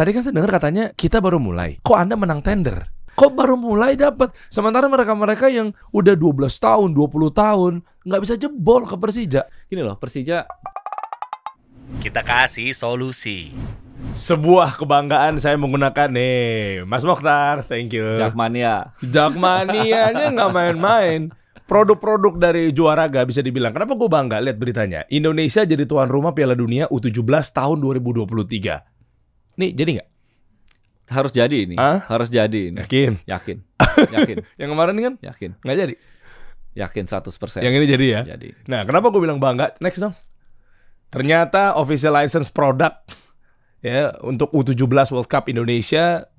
Tadi kan saya dengar katanya kita baru mulai. Kok Anda menang tender? Kok baru mulai dapat? Sementara mereka-mereka yang udah 12 tahun, 20 tahun nggak bisa jebol ke Persija. Gini loh, Persija Kita kasih solusi. Sebuah kebanggaan saya menggunakan nih, Mas Mokhtar, thank you. Jakmania. Jakmania-nya nggak main-main. Produk-produk dari Juaraga bisa dibilang. Kenapa gue bangga lihat beritanya? Indonesia jadi tuan rumah Piala Dunia U17 tahun 2023. Nih, jadi nggak? Harus jadi ini. Hah? Harus jadi ini. Yakin? Yakin. Yakin. Yang kemarin kan Yakin. nggak jadi. Yakin 100%. Yang ini jadi ya. jadi. Nah, kenapa gue bilang bangga? Next dong. Ternyata official license product ya untuk U17 World Cup Indonesia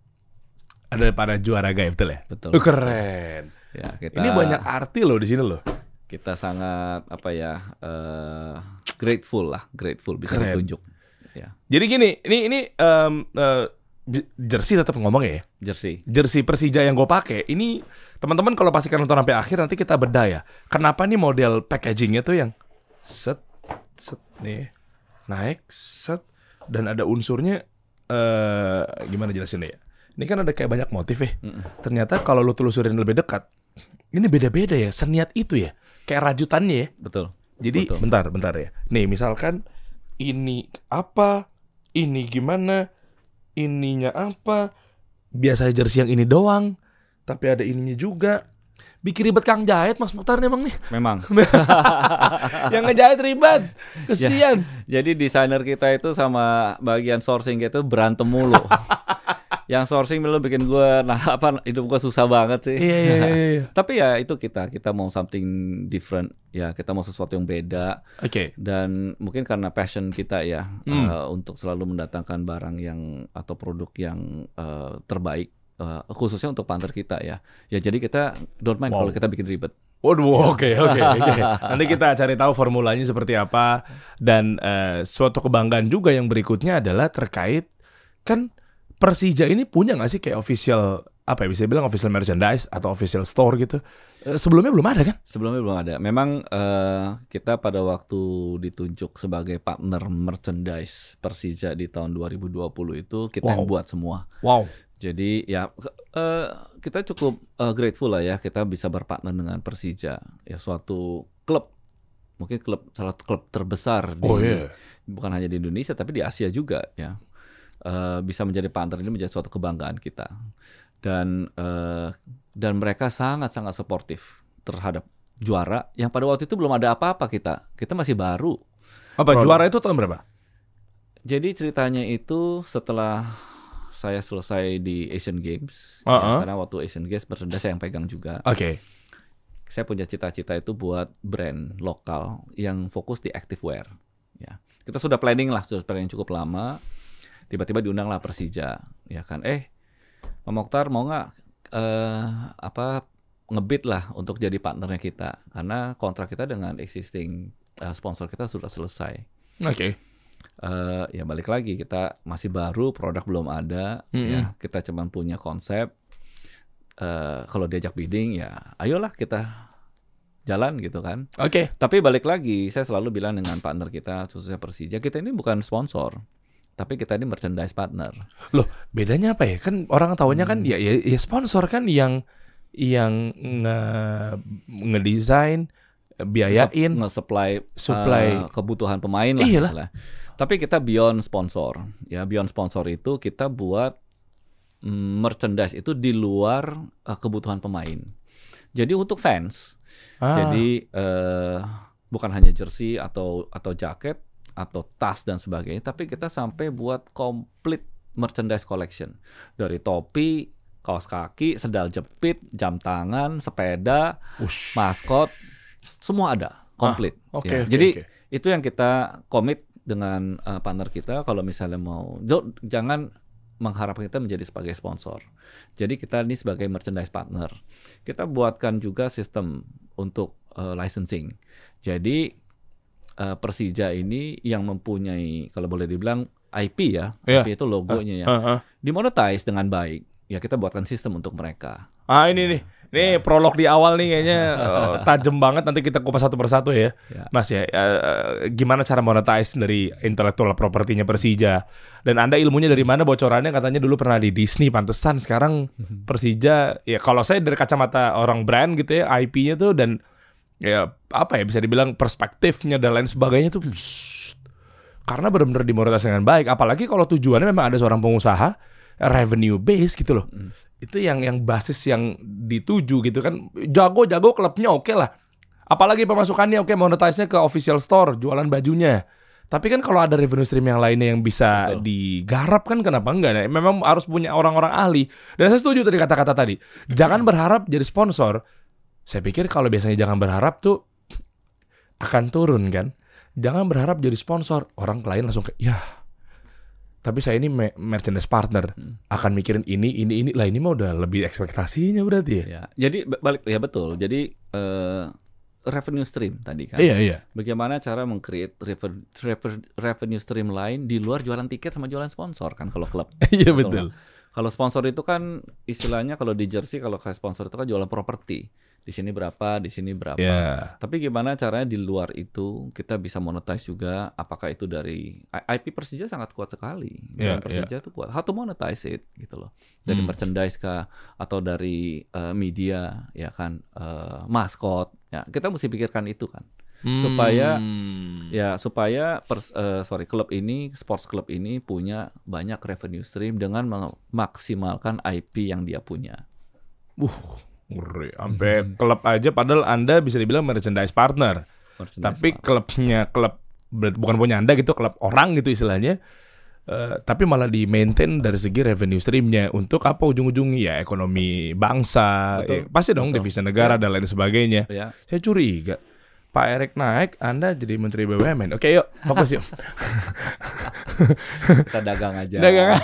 ada para juara gaya betul ya? Betul. Uh, keren. Ya, kita Ini banyak arti loh di sini loh. kita sangat apa ya? eh, grateful lah, grateful bisa Keren. ditunjuk. Ya, Jadi gini, ini ini eh, bi- jersey tetap ngomong ya. jersey. Jersey Persija yang gue pakai ini teman-teman kalau pastikan nonton sampai akhir nanti kita bedah ya. Kenapa nih model packagingnya tuh yang set set nih naik set dan ada unsurnya eh gimana jelasinnya ya? Ini kan ada kayak banyak motif ya. Mm-mm. Ternyata kalau lu telusurin lebih dekat, ini beda-beda ya. Seniat itu ya. Kayak rajutannya ya. Betul. Jadi Betul. bentar, bentar ya. Nih misalkan ini apa, ini gimana, ininya apa. Biasanya jersey yang ini doang, tapi ada ininya juga. Bikin ribet Kang Jahit Mas Mukhtar nih emang nih. Memang. yang ngejahit ribet. Kesian. Jadi desainer kita itu sama bagian sourcing kita itu berantem mulu. Yang sourcing dulu bikin gue, nah apa hidup gue susah banget sih. Iya, iya, iya, iya. Tapi ya itu kita, kita mau something different, ya kita mau sesuatu yang beda. Oke. dan mungkin karena passion kita ya Hmm. eh, untuk selalu mendatangkan barang yang atau produk yang eh, terbaik eh, khususnya untuk partner kita ya ya jadi kita don't mind Wow. kalau kita bikin ribet Waduh, oke, oke, oke. Nanti kita cari tahu formulanya seperti apa. Dan eh, suatu kebanggaan juga yang berikutnya adalah terkait kan Persija ini punya nggak sih kayak official apa ya bisa bilang official merchandise atau official store gitu? Eh, sebelumnya belum ada kan? sebelumnya belum ada memang eh, kita pada waktu ditunjuk sebagai partner merchandise Persija di tahun 2020 itu kita yang Wow. buat semua Wow. Jadi ya eh, kita cukup eh, grateful lah ya kita bisa berpartner dengan Persija ya suatu klub mungkin klub salah satu klub terbesar di Oh iya. bukan hanya di Indonesia tapi di Asia juga ya Eh, bisa menjadi partner ini menjadi suatu kebanggaan kita dan eh, dan mereka sangat sangat suportif terhadap juara yang pada waktu itu belum ada apa-apa kita kita masih baru Apa Produk. juara itu tahun berapa? Jadi ceritanya itu setelah saya selesai di Asian Games, Uh-uh. ya, karena waktu Asian Games merchandise saya yang pegang juga. Oke. Saya punya cita-cita itu buat brand lokal yang fokus di activewear. Ya, kita sudah planning lah, sudah planning cukup lama. Tiba-tiba diundanglah Persija, ya kan? Eh, Pak Mokhtar mau nggak eh, apa ngebit lah untuk jadi partnernya kita, karena kontrak kita dengan existing eh, sponsor kita sudah selesai. Oke. Eh, ya balik lagi kita masih baru produk belum ada Mm-mm. ya kita cuman punya konsep Eh kalau diajak bidding ya ayolah kita jalan gitu kan Oke. tapi balik lagi saya selalu bilang dengan partner kita khususnya Persija kita ini bukan sponsor tapi kita ini merchandise partner Loh, bedanya apa ya? Kan orang tahunya kan ya, ya, ya sponsor kan yang yang nge ngedesain, biayain. nge-supply Supply. eh, kebutuhan pemain lah Iyalah. misalnya. Tapi kita beyond sponsor. Ya, beyond sponsor itu kita buat mm, merchandise itu di luar eh, kebutuhan pemain. Jadi untuk fans. Ah, Jadi eh, bukan hanya jersey atau atau jaket atau tas dan sebagainya, tapi kita sampai buat komplit merchandise collection. Dari topi, kaos kaki, sendal jepit, jam tangan, sepeda, ush. maskot, semua ada, komplit. Oke, Ya, oke, Jadi oke. itu yang kita komit dengan uh, partner kita. Kalau misalnya mau, jangan mengharapkan kita menjadi sebagai sponsor. Jadi kita ini sebagai merchandise partner. Kita buatkan juga sistem untuk uh, licensing. Jadi uh, Persija ini yang mempunyai, kalau boleh dibilang IP ya, Iya. IP itu logonya ya, Ah, ah. dimonetize dengan baik. Ya kita buatkan sistem untuk mereka. Ah, ini nih. Ini prolog di awal nih kayaknya eh, tajam banget. Nanti kita kupas satu persatu ya, Ya. Mas ya. Eh, gimana cara monetize dari intellectual propertinya Persija? Dan anda ilmunya dari mana? Bocorannya katanya dulu pernah di Disney. Pantesan sekarang Persija. Ya kalau saya dari kacamata orang brand gitu ya, IP-nya tuh dan ya apa ya bisa dibilang perspektifnya dan lain sebagainya tuh. psst, karena benar-benar dimonetize dengan baik. Apalagi kalau tujuannya memang ada seorang pengusaha revenue base gitu loh. Hmm. Itu yang yang basis yang dituju gitu kan. Jago-jago klubnya oke lah. Apalagi pemasukannya oke monetize-nya ke official store, jualan bajunya. Tapi kan kalau ada revenue stream yang lainnya yang bisa Betul. digarap kan kenapa enggak? Nah, memang harus punya orang-orang ahli. Dan saya setuju tadi kata-kata tadi. Jangan berharap jadi sponsor. Saya pikir kalau biasanya jangan berharap tuh akan turun kan. Jangan berharap jadi sponsor. Orang lain langsung kayak, ya tapi saya ini me- merchandise partner Hmm. akan mikirin ini ini ini lah ini mah udah lebih ekspektasinya berarti ya. Ya, jadi ba- balik ya betul. Jadi eh, revenue stream tadi kan. Iya iya. Bagaimana cara meng-create reven- reven- revenue stream lain di luar jualan tiket sama jualan sponsor kan kalau klub. Iya Betul, betul. Kalau sponsor itu kan istilahnya kalau di jersey kalau kayak sponsor itu kan jualan properti. Di sini berapa, di sini berapa. Ya. Tapi gimana caranya di luar itu kita bisa monetize juga? Apakah itu dari IP Persija sangat kuat sekali. Iya, Brand Persija itu kuat. How to monetize it gitu loh. Dari Hmm. merchandise kah atau dari eh, media ya kan eh, maskot. Ya, kita mesti pikirkan itu kan. Supaya- Hmm. Ya supaya pers- eh, sorry klub ini sports club ini punya banyak revenue stream dengan memaksimalkan IP yang dia punya. Uh, ngeri. Sampai klub aja padahal Anda bisa dibilang merchandise partner. Merchandise Tapi partner. klubnya klub bukan punya Anda gitu, klub orang gitu istilahnya. Eh, tapi malah di maintain dari segi revenue streamnya untuk apa ujung-ujungnya ya ekonomi bangsa Betul, ya, pasti dong betul. devisa negara Ya. dan lain sebagainya ya saya curiga Pak Erik naik Anda jadi Menteri BUMN oke yuk fokus yuk kita dagang aja. Dagang.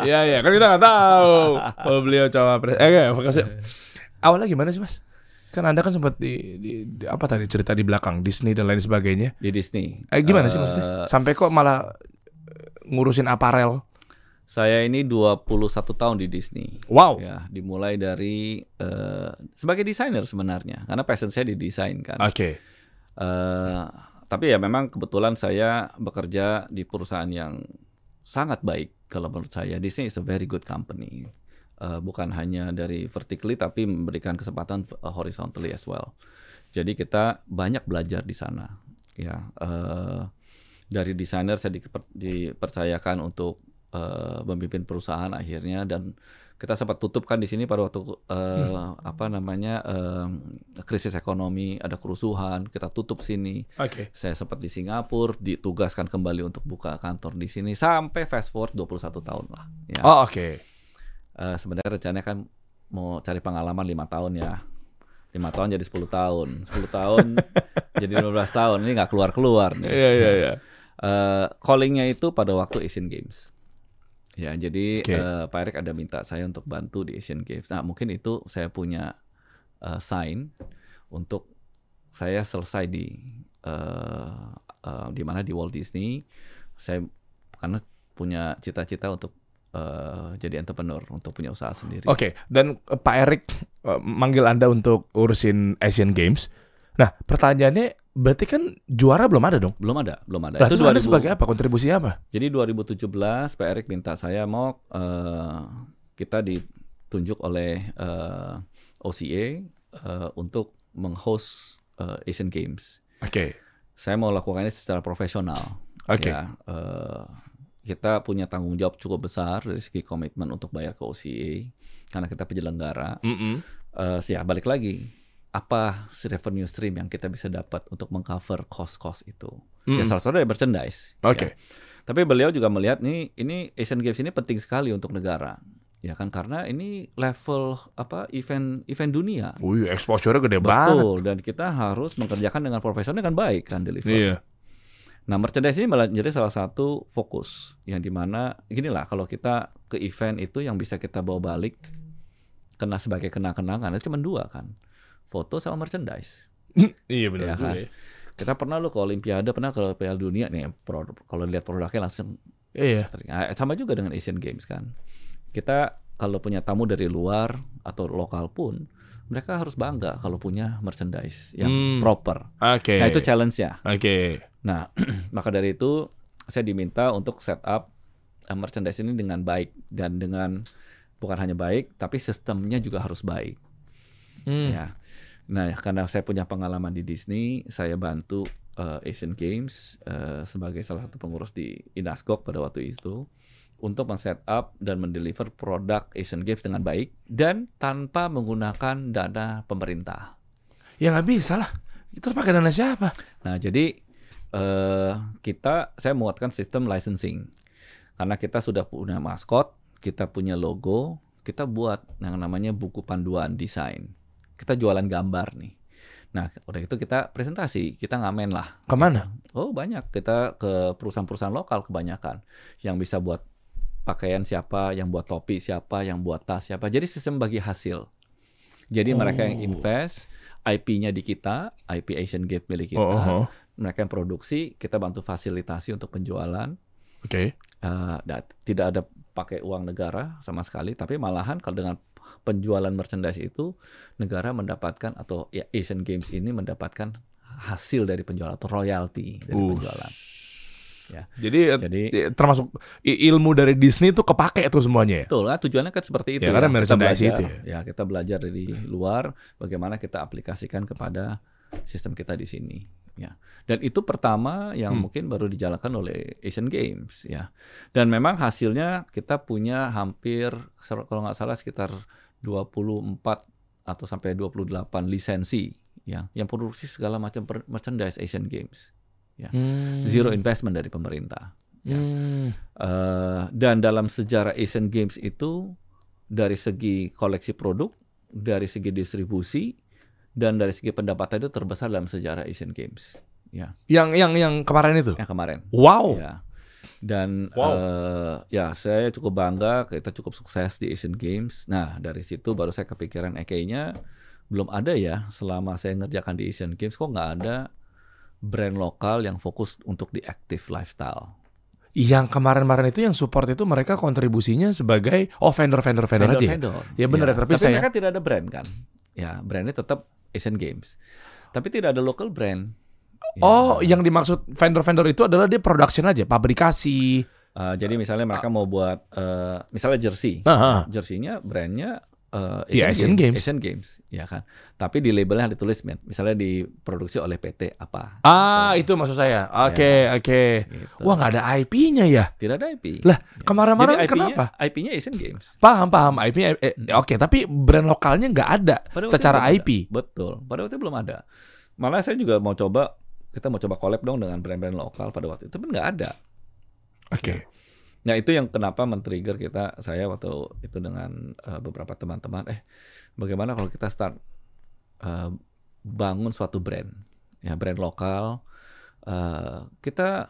Iya iya kan kita nggak tahu kalau beliau cawapres. Eh oke, fokus yuk. Awalnya gimana sih mas? Kan anda kan sempat di, di- di- apa tadi cerita di belakang Disney dan lain sebagainya. di Disney. Eh gimana sih Eh, maksudnya? Sampai kok malah ngurusin aparel? Saya ini 21 tahun di Disney. Wow. Ya, dimulai dari eh, sebagai desainer sebenarnya, karena passion saya di desain kan. Oke. Eh, tapi ya memang kebetulan saya bekerja di perusahaan yang sangat baik kalau menurut saya. Disney is a very good company. Eh, bukan hanya dari vertically tapi memberikan kesempatan horizontally as well. Jadi kita banyak belajar di sana. Ya, eh, dari desainer saya diper- dipercayakan untuk eh, memimpin perusahaan akhirnya dan kita sempat tutup kan di sini pada waktu eh, apa namanya eh, krisis ekonomi ada kerusuhan kita tutup sini Oke. saya sempat di Singapura ditugaskan kembali untuk buka kantor di sini sampai fast forward 21 tahun lah ya Oh oke. Eh, sebenarnya rencananya kan mau cari pengalaman lima tahun ya lima tahun jadi 10 tahun 10 tahun jadi 15 tahun ini nggak keluar keluar nih Iya iya iya. Eh, callingnya itu pada waktu Asian Games. Ya, jadi Oke. eh, Pak Erik ada minta saya untuk bantu di Asian Games. Nah, mungkin itu saya punya eh, sign untuk saya selesai di eh, eh, di mana di Walt Disney. Saya karena punya cita-cita untuk eh, jadi entrepreneur, untuk punya usaha sendiri. Oke. Dan eh, Pak Erik eh, manggil anda untuk urusin Asian Games. Nah pertanyaannya berarti kan juara belum ada dong? Belum ada, belum ada. Lah, itu terus anda 2000 sebagai apa? Kontribusi apa? Jadi 2017 Pak Erik minta saya mau eh, kita ditunjuk oleh eh, OCA eh, untuk menghost eh, Asian Games. Oke. Saya mau lakukannya secara profesional. Oke. Ya, eh, kita punya tanggung jawab cukup besar dari segi komitmen untuk bayar ke OCA karena kita penyelenggara. Mm-mm. Eh, ya balik lagi apa si revenue stream yang kita bisa dapat untuk mengcover cost-cost itu. Ya Mm-mm. salah satu dari merchandise. Oke. Ya. Tapi beliau juga melihat nih ini Asian Games ini penting sekali untuk negara. Ya kan karena ini level apa event event dunia. Wih, exposure-nya gede banget. Betul dan kita harus mengerjakan dengan profesional dengan baik kan deliver. Iya. Nah, merchandise ini malah jadi salah satu fokus yang di mana gini lah kalau kita ke event itu yang bisa kita bawa balik kena sebagai kenang-kenangan itu cuma dua kan. Foto sama merchandise. Iya benar Ya juga kan? ya. Kita pernah lo ke Olimpiade, pernah ke Piala Dunia nih produk, kalau lihat produknya langsung Iya. Nah, sama juga dengan Asian Games kan. Kita kalau punya tamu dari luar atau lokal pun mereka harus bangga kalau punya merchandise yang Hmm. proper. Oke. Nah itu challenge-nya. Oke. Nah maka dari itu saya diminta untuk set up eh, merchandise ini dengan baik dan dengan bukan hanya baik tapi sistemnya juga harus baik. Hmm. Ya. Nah, karena saya punya pengalaman di Disney, saya bantu eh, Asian Games eh, sebagai salah satu pengurus di Inasgok pada waktu itu untuk men-set up dan mendeliver produk Asian Games dengan baik dan tanpa menggunakan dana pemerintah. Ya nggak bisa lah. Itu pakai dana siapa? Nah, jadi eh, kita saya menguatkan sistem licensing karena kita sudah punya maskot, kita punya logo, kita buat yang namanya buku panduan desain. Kita jualan gambar nih. Nah, udah itu kita presentasi, kita ngamen lah. Ke mana? Oh banyak, kita ke perusahaan-perusahaan lokal kebanyakan yang bisa buat pakaian siapa, yang buat topi siapa, yang buat tas siapa. Jadi sistem bagi hasil. Jadi mereka yang Oh. invest, IP-nya di kita, IP Asian Games milik kita. Oh, oh, oh. Mereka yang produksi, kita bantu fasilitasi untuk penjualan. Oke. Eh, da- tidak ada pakai uang negara sama sekali, tapi malahan kalau dengan penjualan merchandise itu negara mendapatkan atau ya Asian Games ini mendapatkan hasil dari penjualan atau royalti dari Uh. penjualan. Ya. Jadi, Jadi eh, termasuk ilmu dari Disney itu kepake tuh semuanya ya. betul kan tujuannya kan seperti itu Ya, karena Kita merchandise belajar, itu ya. kita belajar dari luar bagaimana kita aplikasikan kepada sistem kita di sini ya. Dan itu pertama yang Hmm. mungkin baru dijalankan oleh Asian Games ya. Dan memang hasilnya kita punya hampir kalau nggak salah sekitar 24 atau sampai 28 lisensi ya yang produksi segala macam merchandise Asian Games. Hmm. Zero investment dari pemerintah. ya. Hmm. Eh, dan dalam sejarah Asian Games itu dari segi koleksi produk, dari segi distribusi, dan dari segi pendapatan itu terbesar dalam sejarah Asian Games. Ya, Yang yang yang kemarin itu. yang kemarin. Wow. Ya. Dan Wow. eh, ya saya cukup bangga kita cukup sukses di Asian Games. Nah dari situ baru saya kepikiran, eh kayaknya belum ada ya selama saya ngerjakan di Asian Games kok nggak ada brand lokal yang fokus untuk di active lifestyle. Yang kemarin-kemarin itu yang support itu mereka kontribusinya sebagai oh vendor-vendor vendor aja. ya? Vendor. Ya benar, tapi saya- mereka tidak ada brand kan. Ya, brandnya tetap Asian Games. Tapi tidak ada local brand. Ya. Oh, yang dimaksud vendor-vendor itu adalah dia production aja, pabrikasi. Eh, jadi misalnya mereka mau buat eh, misalnya jersey. Ah, ah. Jersey-nya brandnya eh, Ya, Asian Games. Asian Games, ya kan. Tapi di labelnya ditulis misalnya diproduksi oleh PT apa. Ah, itu maksud saya. Oke, oke. Gitu. Wah, nggak ada IP-nya ya? Tidak ada IP. Lah, Ya. kemarin-kemarin kenapa? IP-nya Asian Games. Paham, paham. IP-nya eh, Oke, tapi brand lokalnya nggak ada Pada secara IP. ada. Betul. Pada waktu itu belum ada. Malah saya juga mau coba kita mau coba collab dong dengan brand-brand lokal pada waktu itu pun nggak ada. Oke. Nah itu yang kenapa men-trigger kita saya waktu itu dengan eh, beberapa teman-teman eh bagaimana kalau kita start eh, bangun suatu brand ya brand lokal eh, kita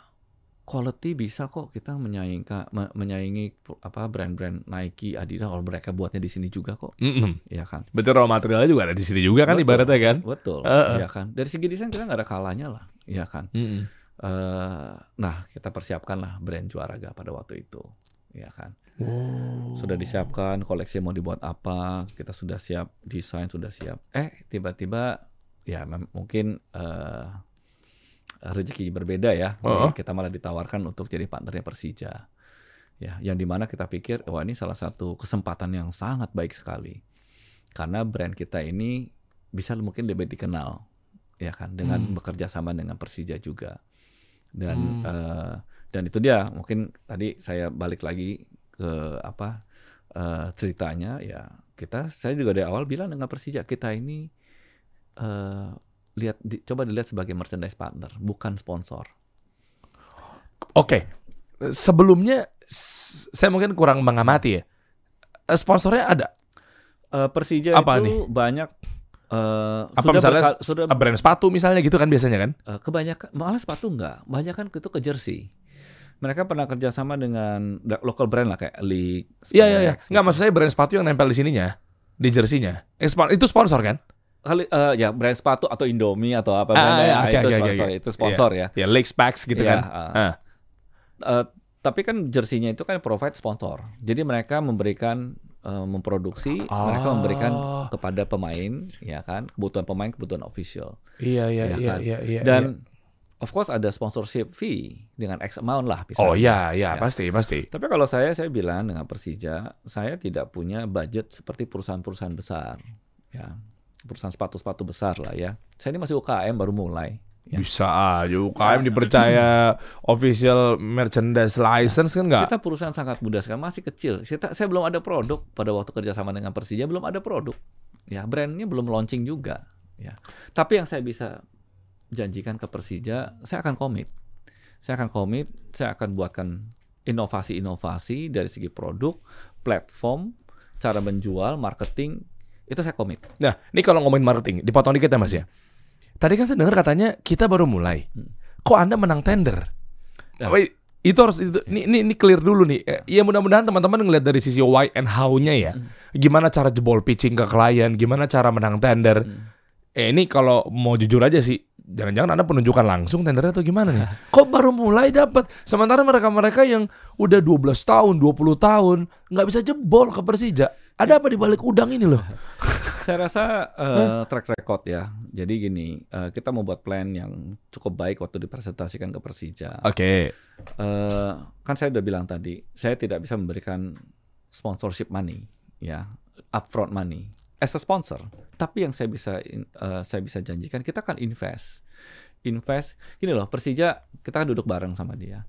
quality bisa kok kita menyaingi menyaingi apa brand-brand Nike Adidas kalau mereka buatnya di sini juga kok Mm-mm. ya kan Betul raw materialnya juga ada di sini juga kan Betul. ibaratnya kan? betul Heeh. ya kan dari segi desain kita nggak ada kalanya lah ya kan Mm-mm. Eh, nah kita persiapkanlah brand Juaraga pada waktu itu ya kan? Oh. sudah disiapkan koleksi mau dibuat apa kita sudah siap desain sudah siap. Eh tiba-tiba ya mungkin eh rezeki berbeda ya. Oh. kita malah ditawarkan untuk jadi partnernya Persija. Ya yang di mana kita pikir wah ini salah satu kesempatan yang sangat baik sekali. Karena brand kita ini bisa mungkin lebih dikenal ya kan? Dengan Hmm. bekerja sama dengan Persija juga dan Hmm. eh, dan itu dia mungkin tadi saya balik lagi ke apa eh, ceritanya ya kita saya juga dari awal bilang dengan Persija kita ini eh, lihat di- coba dilihat sebagai merchandise partner bukan sponsor Oke. Sebelumnya s- saya mungkin kurang mengamati ya. Sponsornya ada. Eh, Persija Apa itu nih? banyak eh, Apa sudah misalnya berka- sudah brand sepatu misalnya gitu kan biasanya kan? eh, kebanyakan malah sepatu enggak banyak kan itu ke jersey mereka pernah kerjasama dengan local brand lah kayak League Iya iya iya. Specs, Enggak gitu. maksud saya brand sepatu yang nempel di sininya, di jersinya. Eh, itu sponsor kan? kali eh, ya brand sepatu atau Indomie atau apa Ah, iya, ya, oke, itu oke, oke, sponsor itu sponsor ya Ya Lake Specs gitu Iya, kan. ah. Ah. Eh, tapi kan jersinya itu kan provide sponsor. Jadi mereka memberikan eh, memproduksi, mereka memberikan Oh. kepada pemain, ya kan, kebutuhan pemain, kebutuhan official. Iya iya Ya iya kan? iya iya. Dan iya. of course ada sponsorship fee dengan X amount lah Oh misalnya. iya iya Ya. pasti pasti. Tapi kalau saya saya bilang dengan Persija, saya tidak punya budget seperti perusahaan-perusahaan besar. Ya. Perusahaan sepatu-sepatu besar lah ya. Saya ini masih UKM baru mulai. Ya. Bisa aja UKM dipercaya official merchandise license kan nggak? Kita perusahaan sangat muda sekali, masih kecil. Kita, saya belum ada produk pada waktu kerjasama dengan Persija belum ada produk. Ya, brandnya belum launching juga. Ya, tapi yang saya bisa janjikan ke Persija, saya akan komit. Saya akan komit, saya akan buatkan inovasi-inovasi dari segi produk, platform, cara menjual, marketing, itu saya komit. Nah, ini kalau ngomongin marketing, dipotong dikit ya Mas ya. Tadi kan saya dengar katanya kita baru mulai. Hmm. Kok Anda menang tender? Wait, itu harus itu ini, ini ini clear dulu nih. Eh, Ya mudah-mudahan teman-teman ngeliat dari sisi why and how-nya ya. Hmm. Gimana cara jebol pitching ke klien, gimana cara menang tender. Hmm. Eh ini kalau mau jujur aja sih, jangan-jangan Anda penunjukan langsung tendernya atau gimana nih? Kok baru mulai dapat? Sementara mereka-mereka yang udah 12 tahun, 20 tahun nggak bisa jebol ke Persija. Ada apa di balik udang ini loh? Saya rasa eh, track record ya. Jadi gini, eh, kita membuat plan yang cukup baik waktu dipresentasikan ke Persija. Oke. Eh, kan saya udah bilang tadi, saya tidak bisa memberikan sponsorship money, ya, upfront money as a sponsor. Tapi yang saya bisa eh, saya bisa janjikan, kita akan invest, invest. Gini loh, Persija kita kan duduk bareng sama dia.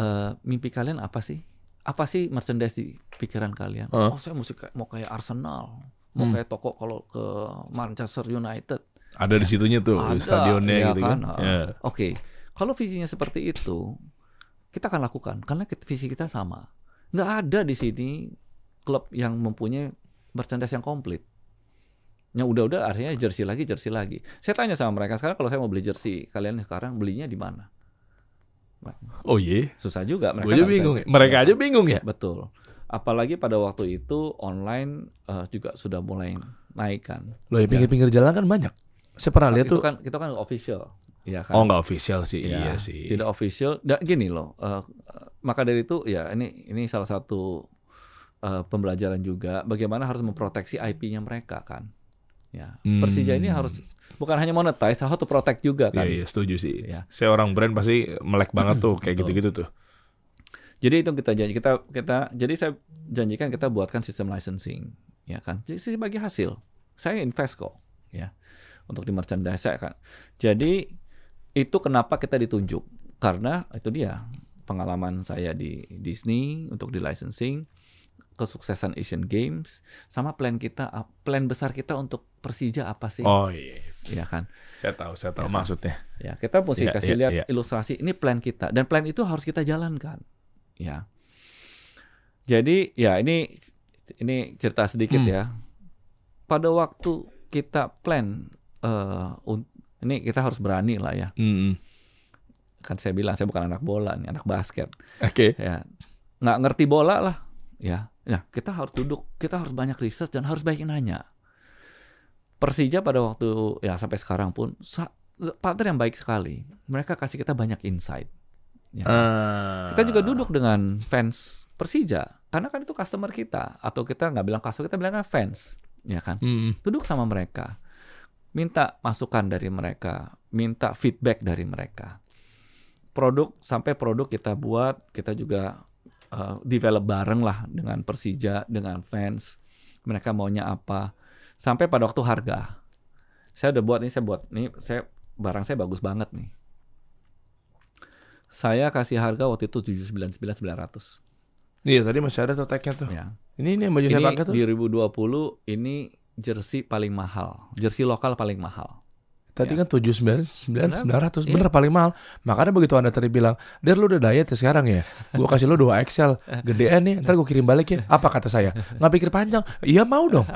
Eh, mimpi kalian apa sih? Apa sih merchandise di pikiran kalian? Hah? Oh, saya mesti kayak, mau kayak Arsenal, mau Hmm. kayak toko kalau ke Manchester United. Ada di situnya tuh Ada, stadionnya iya gitu kan. kan? Ya. Oke, kalau visinya seperti itu, kita akan lakukan karena visi kita sama. Nggak ada di sini klub yang mempunyai merchandise yang komplit. Yang udah-udah artinya jersey lagi, jersey lagi. Saya tanya sama mereka sekarang kalau saya mau beli jersey, kalian sekarang belinya di mana? Oh iya. Susah juga. Gue aja bingung. ya. Mereka aja bingung ya. Betul. Apalagi pada waktu itu online eh, juga sudah mulai naik kan. Loh ya pinggir-pinggir jalan kan banyak. Saya pernah lihat tuh. kan kita kan official, ya kan? Oh nggak official sih. Ya, Iya sih. Tidak official. Gini loh. eh, maka dari itu ya ini ini salah satu eh, pembelajaran juga bagaimana harus memproteksi IP-nya mereka kan. Ya. Hmm. Persija ini harus bukan hanya monetize, harus to protect juga Iya kan. iya setuju sih. Ya. Saya orang brand pasti melek banget tuh kayak gitu-gitu tuh. Jadi itu kita janji kita kita jadi saya janjikan kita buatkan sistem licensing, ya kan. Jadi sebagai hasil saya invest kok, ya untuk di merchandise saya kan. Jadi itu kenapa kita ditunjuk karena itu dia pengalaman saya di Disney untuk di licensing, kesuksesan Asian Games, sama plan kita plan besar kita untuk Persija apa sih, Oh iya. Ya kan. Saya tahu, saya tahu Ya maksudnya. Ya, kita mesti Iya, kasih iya, lihat iya. ilustrasi ini plan kita dan plan itu harus kita jalankan. Ya. Jadi ya ini ini cerita sedikit Hmm. ya. Pada waktu kita plan eh un- ini kita harus berani lah ya. Mm-mm. Kan saya bilang saya bukan anak bola nih, anak basket. Oke. Ya. Nggak ngerti bola lah. Ya. Ya, kita harus duduk, kita harus banyak research dan harus banyak nanya. Persija pada waktu ya sampai sekarang pun partner yang baik sekali. Mereka kasih kita banyak insight. Ya. Ah. Kita juga duduk dengan fans Persija karena kan itu customer kita atau kita nggak bilang customer kita bilangnya fans, ya kan? Mm-mm. Duduk sama mereka, minta masukan dari mereka, minta feedback dari mereka. Produk sampai produk kita buat, kita juga uh, develop bareng lah dengan Persija, dengan fans. Mereka maunya apa? Sampai pada waktu harga. Saya udah buat nih, saya buat nih, saya barang saya bagus banget nih. Saya kasih harga waktu itu 799.900. Iya tadi masih ada tuh tagnya tuh. Ya. Ini ini yang baju saya Ini pakai tuh. di 2020 ini jersey paling mahal, jersey lokal paling mahal. Tadi Ya. kan tujuh sembilan sembilan sembilan ratus Iya. bener paling mahal. Makanya begitu anda tadi bilang, Der lu udah diet ya sekarang ya. Gua kasih lu dua XL gedean nih, ntar gua kirim balik ya. Apa kata saya? Nggak pikir panjang? Iya mau dong.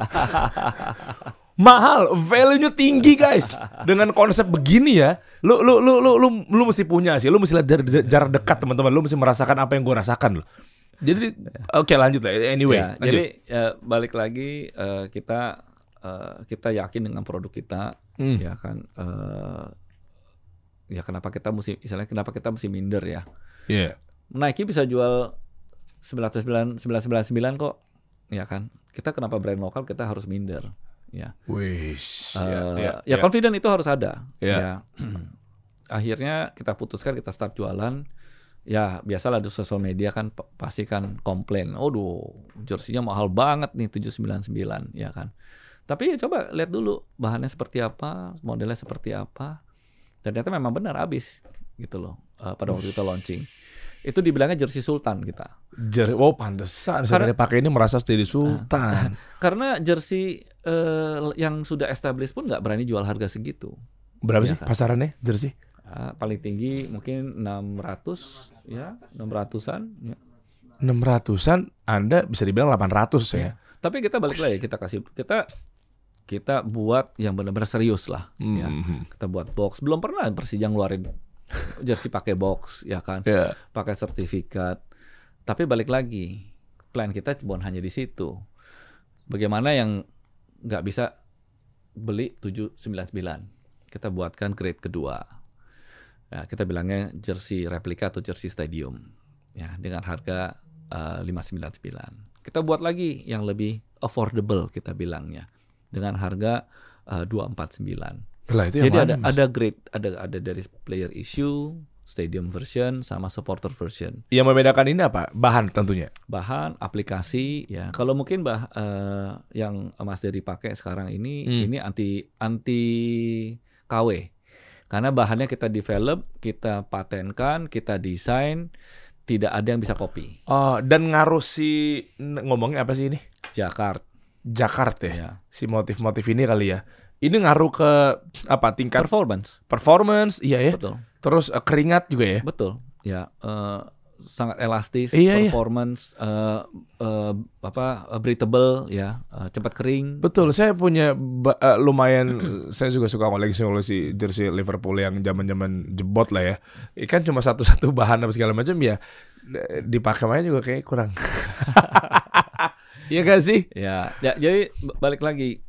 mahal, value-nya tinggi guys. Dengan konsep begini ya, lu lu lu lu lu, lu mesti punya sih. Lu mesti lihat jarak dekat teman-teman. Lu mesti merasakan apa yang gua rasakan loh. Jadi oke lanjut lah. Anyway, Ya, lanjut. jadi ya, balik lagi eh, kita eh, kita yakin dengan produk kita, Hmm. ya kan. eh, ya kenapa kita mesti, misalnya kenapa kita mesti minder ya? Iya. Nike bisa jual 999 999 kok, ya kan. Kita kenapa brand lokal kita harus minder, ya. Wish. Eh, ya, ya, ya, ya. confident itu harus ada. Ya. Ya. Akhirnya kita putuskan kita start jualan. Ya biasalah di sosial media kan pasti kan komplain. Aduh, jersinya mahal banget nih 799 ya kan. Tapi ya coba lihat dulu bahannya seperti apa, modelnya seperti apa. Dan ternyata memang benar habis gitu loh eh, pada waktu kita launching. Itu dibilangnya jersey sultan kita. Jer oh pantesan saya dari pakai ini merasa jadi sultan. Karena jersey eh, yang sudah established pun nggak berani jual harga segitu. Berapa Iya sih kan? pasarannya jersey? Ah, paling tinggi mungkin 600 ya 600-an ya. 600-an Anda bisa dibilang 800 ya. Iya. Tapi kita balik lagi kita kasih kita kita buat yang benar-benar serius lah ya. Mhm. Kita buat box. Belum pernah Persija ngeluarin jersey pakai box ya kan. Ya. Pakai sertifikat. Tapi balik lagi plan kita bukan hanya di situ. Bagaimana yang nggak bisa beli 799. Kita buatkan grade kedua. Ya, kita bilangnya jersey replika atau jersey stadium. Ya, dengan harga eh, 599. Kita buat lagi yang lebih affordable kita bilangnya dengan harga eh, 249. Lah itu Jadi ada ada grade, ada ada dari player issue, stadium version sama supporter version. Yang membedakan ini apa? Bahan tentunya. Bahan, aplikasi ya. Kalau mungkin bah eh, yang Mas Dery pakai sekarang ini Hmm. ini anti anti KW. Karena bahannya kita develop, kita patenkan, kita desain, tidak ada yang bisa copy. Oh, dan ngaruh si ngomongnya apa sih ini? Jakarta Jakarta ya. ya. Si motif-motif ini kali ya. Ini ngaruh ke apa tingkat Performance. performance, iya ya. Betul. Terus eh, keringat juga ya. Betul. Ya, eh, sangat elastis, Iya, iya. performance eh, eh, apa eh, breathable ya, eh, cepat kering. Betul, saya punya eh, lumayan saya juga suka koleksi-koleksi jersey Liverpool yang zaman-zaman jebot lah ya. Ikan cuma satu-satu bahan apa segala macam ya dipakai aja juga kayak kurang. Iya gak sih? Ya, ya jadi balik lagi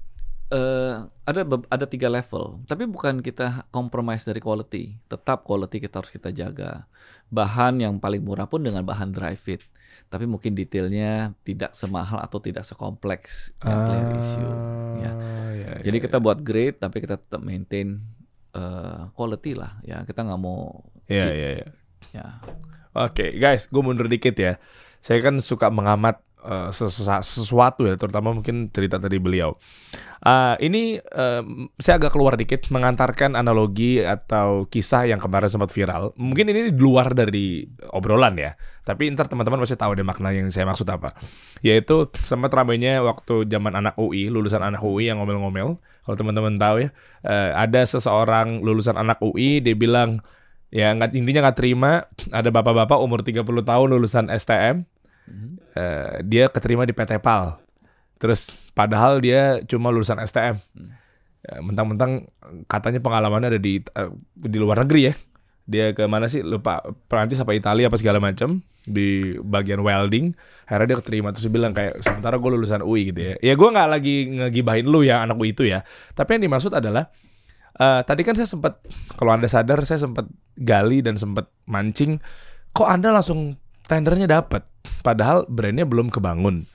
eh ada ada tiga level, tapi bukan kita compromise dari quality. Tetap quality kita harus kita jaga. Bahan yang paling murah pun dengan bahan dry fit. Tapi mungkin detailnya tidak semahal atau tidak sekompleks yang player issue. Ya. Ah, ya, Jadi ya, kita buat grade tapi kita tetap maintain eh, quality lah ya. Kita nggak mau Iya, iya, iya. ya. Oke, guys, gue mundur dikit ya. Saya kan suka mengamat eh, sesu- sesuatu ya, terutama mungkin cerita tadi beliau. Ah, ini eh, saya agak keluar dikit mengantarkan analogi atau kisah yang kemarin sempat viral. Mungkin ini di luar dari obrolan ya, tapi ntar teman-teman pasti tahu deh makna yang saya maksud apa. Yaitu sempat ramainya waktu zaman anak UI, lulusan anak UI yang ngomel-ngomel. Kalau teman-teman tahu ya, eh, ada seseorang lulusan anak UI, dia bilang ya intinya nggak terima ada bapak-bapak umur 30 tahun lulusan STM Eh, dia keterima di PT PAL. Terus padahal dia cuma lulusan STM. Ya, mentang-mentang katanya pengalamannya ada di eh, di luar negeri ya. Dia ke mana sih? Lupa Perancis apa Italia apa segala macam di bagian welding. Akhirnya dia keterima. Terus bilang kayak sementara gue lulusan UI gitu ya. Ya gue nggak lagi ngegibahin lu ya anak UI itu ya. Tapi yang dimaksud adalah eh, tadi kan saya sempat kalau anda sadar saya sempat gali dan sempat mancing kok anda langsung tendernya dapat padahal brandnya belum kebangun.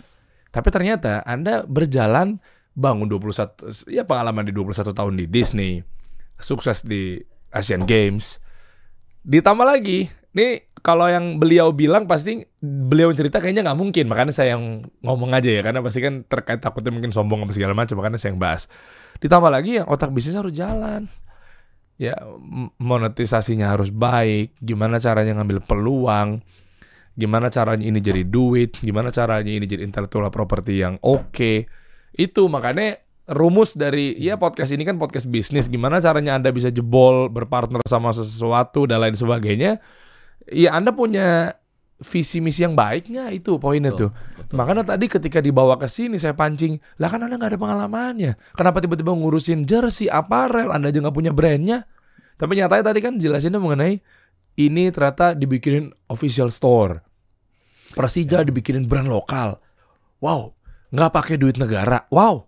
Tapi ternyata anda berjalan bangun 21 ya pengalaman di 21 tahun di Disney sukses di Asian Games. Ditambah lagi nih kalau yang beliau bilang pasti beliau cerita kayaknya nggak mungkin makanya saya yang ngomong aja ya karena pasti kan terkait takutnya mungkin sombong apa segala macam makanya saya yang bahas. Ditambah lagi yang otak bisnis harus jalan. Ya monetisasinya harus baik gimana caranya ngambil peluang gimana caranya ini jadi duit? Gimana caranya ini jadi intellectual property yang oke? Itu makanya rumus dari ya podcast ini kan podcast bisnis. Gimana caranya anda bisa jebol berpartner sama sesuatu dan lain sebagainya? Ya anda punya visi misi yang baiknya itu poinnya tuh. betul. makanya tadi ketika dibawa ke sini saya pancing lah kan anda nggak ada pengalamannya. Kenapa tiba-tiba ngurusin jersey aparel? Anda aja nggak punya brandnya. Tapi nyatanya tadi kan jelasinnya mengenai ini ternyata dibikinin official store Persija dibikinin brand lokal wow nggak pakai duit negara wow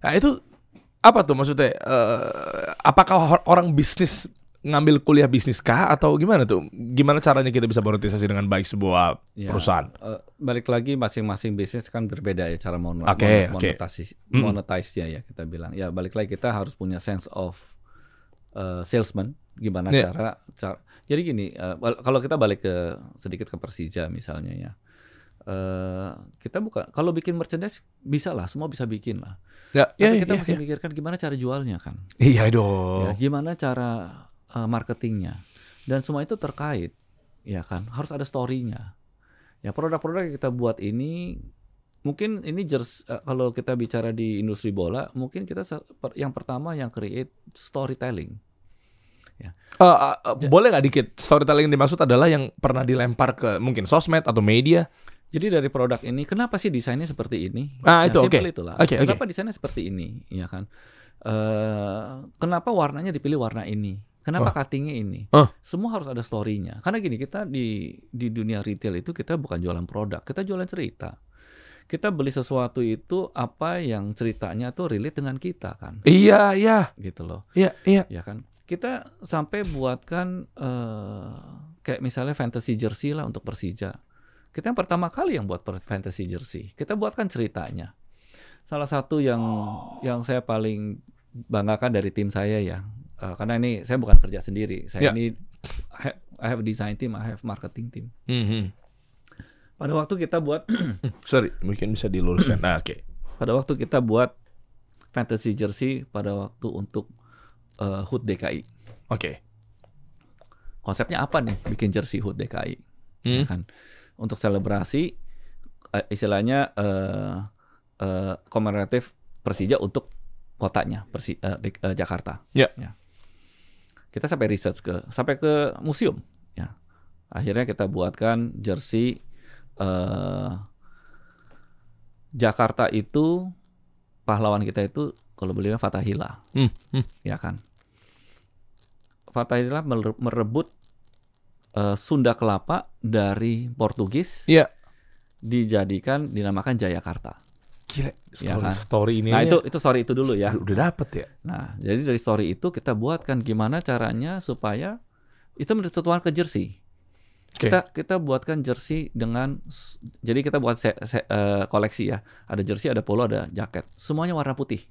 Nah itu apa tuh maksudnya? eh, apakah or- orang bisnis ngambil kuliah bisnis kah atau gimana tuh? Gimana caranya kita bisa monetisasi dengan baik sebuah Ya, perusahaan? eh, balik lagi masing-masing bisnis kan berbeda ya cara mon Oke, mon- oke. monetasi Hmm. monetize-nya ya kita bilang. Ya balik lagi kita harus punya sense of eh, salesman gimana Iya. cara, cara jadi gini wal- kalau kita balik ke sedikit ke Persija misalnya ya. eh kita bukan kalau bikin merchandise bisa lah semua bisa bikin lah. Ya, Tapi ya, kita ya, mesti ya. mikirkan gimana cara jualnya kan. Iya Ya, dong. gimana cara uh, marketingnya dan semua itu terkait, ya kan? Harus ada story-nya. Ya produk-produk yang kita buat ini mungkin ini jers uh, kalau kita bicara di industri bola, mungkin kita yang pertama yang create storytelling. Eh, eh, eh, boleh nggak dikit storytelling yang dimaksud adalah yang pernah dilempar ke mungkin sosmed atau media? Jadi dari produk ini, kenapa sih desainnya seperti ini? Ah, Ya, itu, oke. itulah. Oke, oke. kenapa desainnya seperti ini? Ya kan. Eh, kenapa warnanya dipilih warna ini? Kenapa cuttingnya ini? Oh. Semua harus ada story-nya. Karena gini, kita di di dunia retail itu kita bukan jualan produk, kita jualan cerita. Kita beli sesuatu itu apa yang ceritanya tuh relate dengan kita kan, Iya, iya, gitu loh. iya, iya. Ya kan. Kita sampai buatkan eh, kayak misalnya fantasy jersey lah untuk Persija. Kita yang pertama kali yang buat fantasy jersey. Kita buatkan ceritanya. Salah satu yang yang saya paling banggakan dari tim saya ya, eh, karena ini saya bukan kerja sendiri. Saya Ya. ini I have- I have a design team, I have marketing team. Mhm. Pada waktu kita buat Sorry, mungkin bisa diluruskan. Nah, oke. pada waktu kita buat fantasy jersey pada waktu untuk eh, HUT DKI. Oke. Konsepnya apa nih bikin jersey HUT DKI? ya Hmm. kan untuk selebrasi eh, istilahnya eh eh, komemoratif Persija untuk kotanya Persi, eh, Dik- eh, Jakarta Ya. kita sampai research ke sampai ke museum ya akhirnya kita buatkan jersey eh Jakarta itu pahlawan kita itu kalau beliau Fatahila Hmm, hmm. ya kan Fatahila mere- merebut eh, Sunda Kelapa dari Portugis Iya. dijadikan dinamakan Jayakarta. Gila, Ya story, kan? story ini Nah itu itu sorry itu dulu ya. udah, dapet ya. Nah jadi dari story itu kita buatkan gimana caranya supaya itu menentukan ke jersey. Oke. Kita kita buatkan jersey dengan jadi kita buat se- se- eh, koleksi ya. Ada jersey, ada polo, ada jaket. Semuanya warna putih.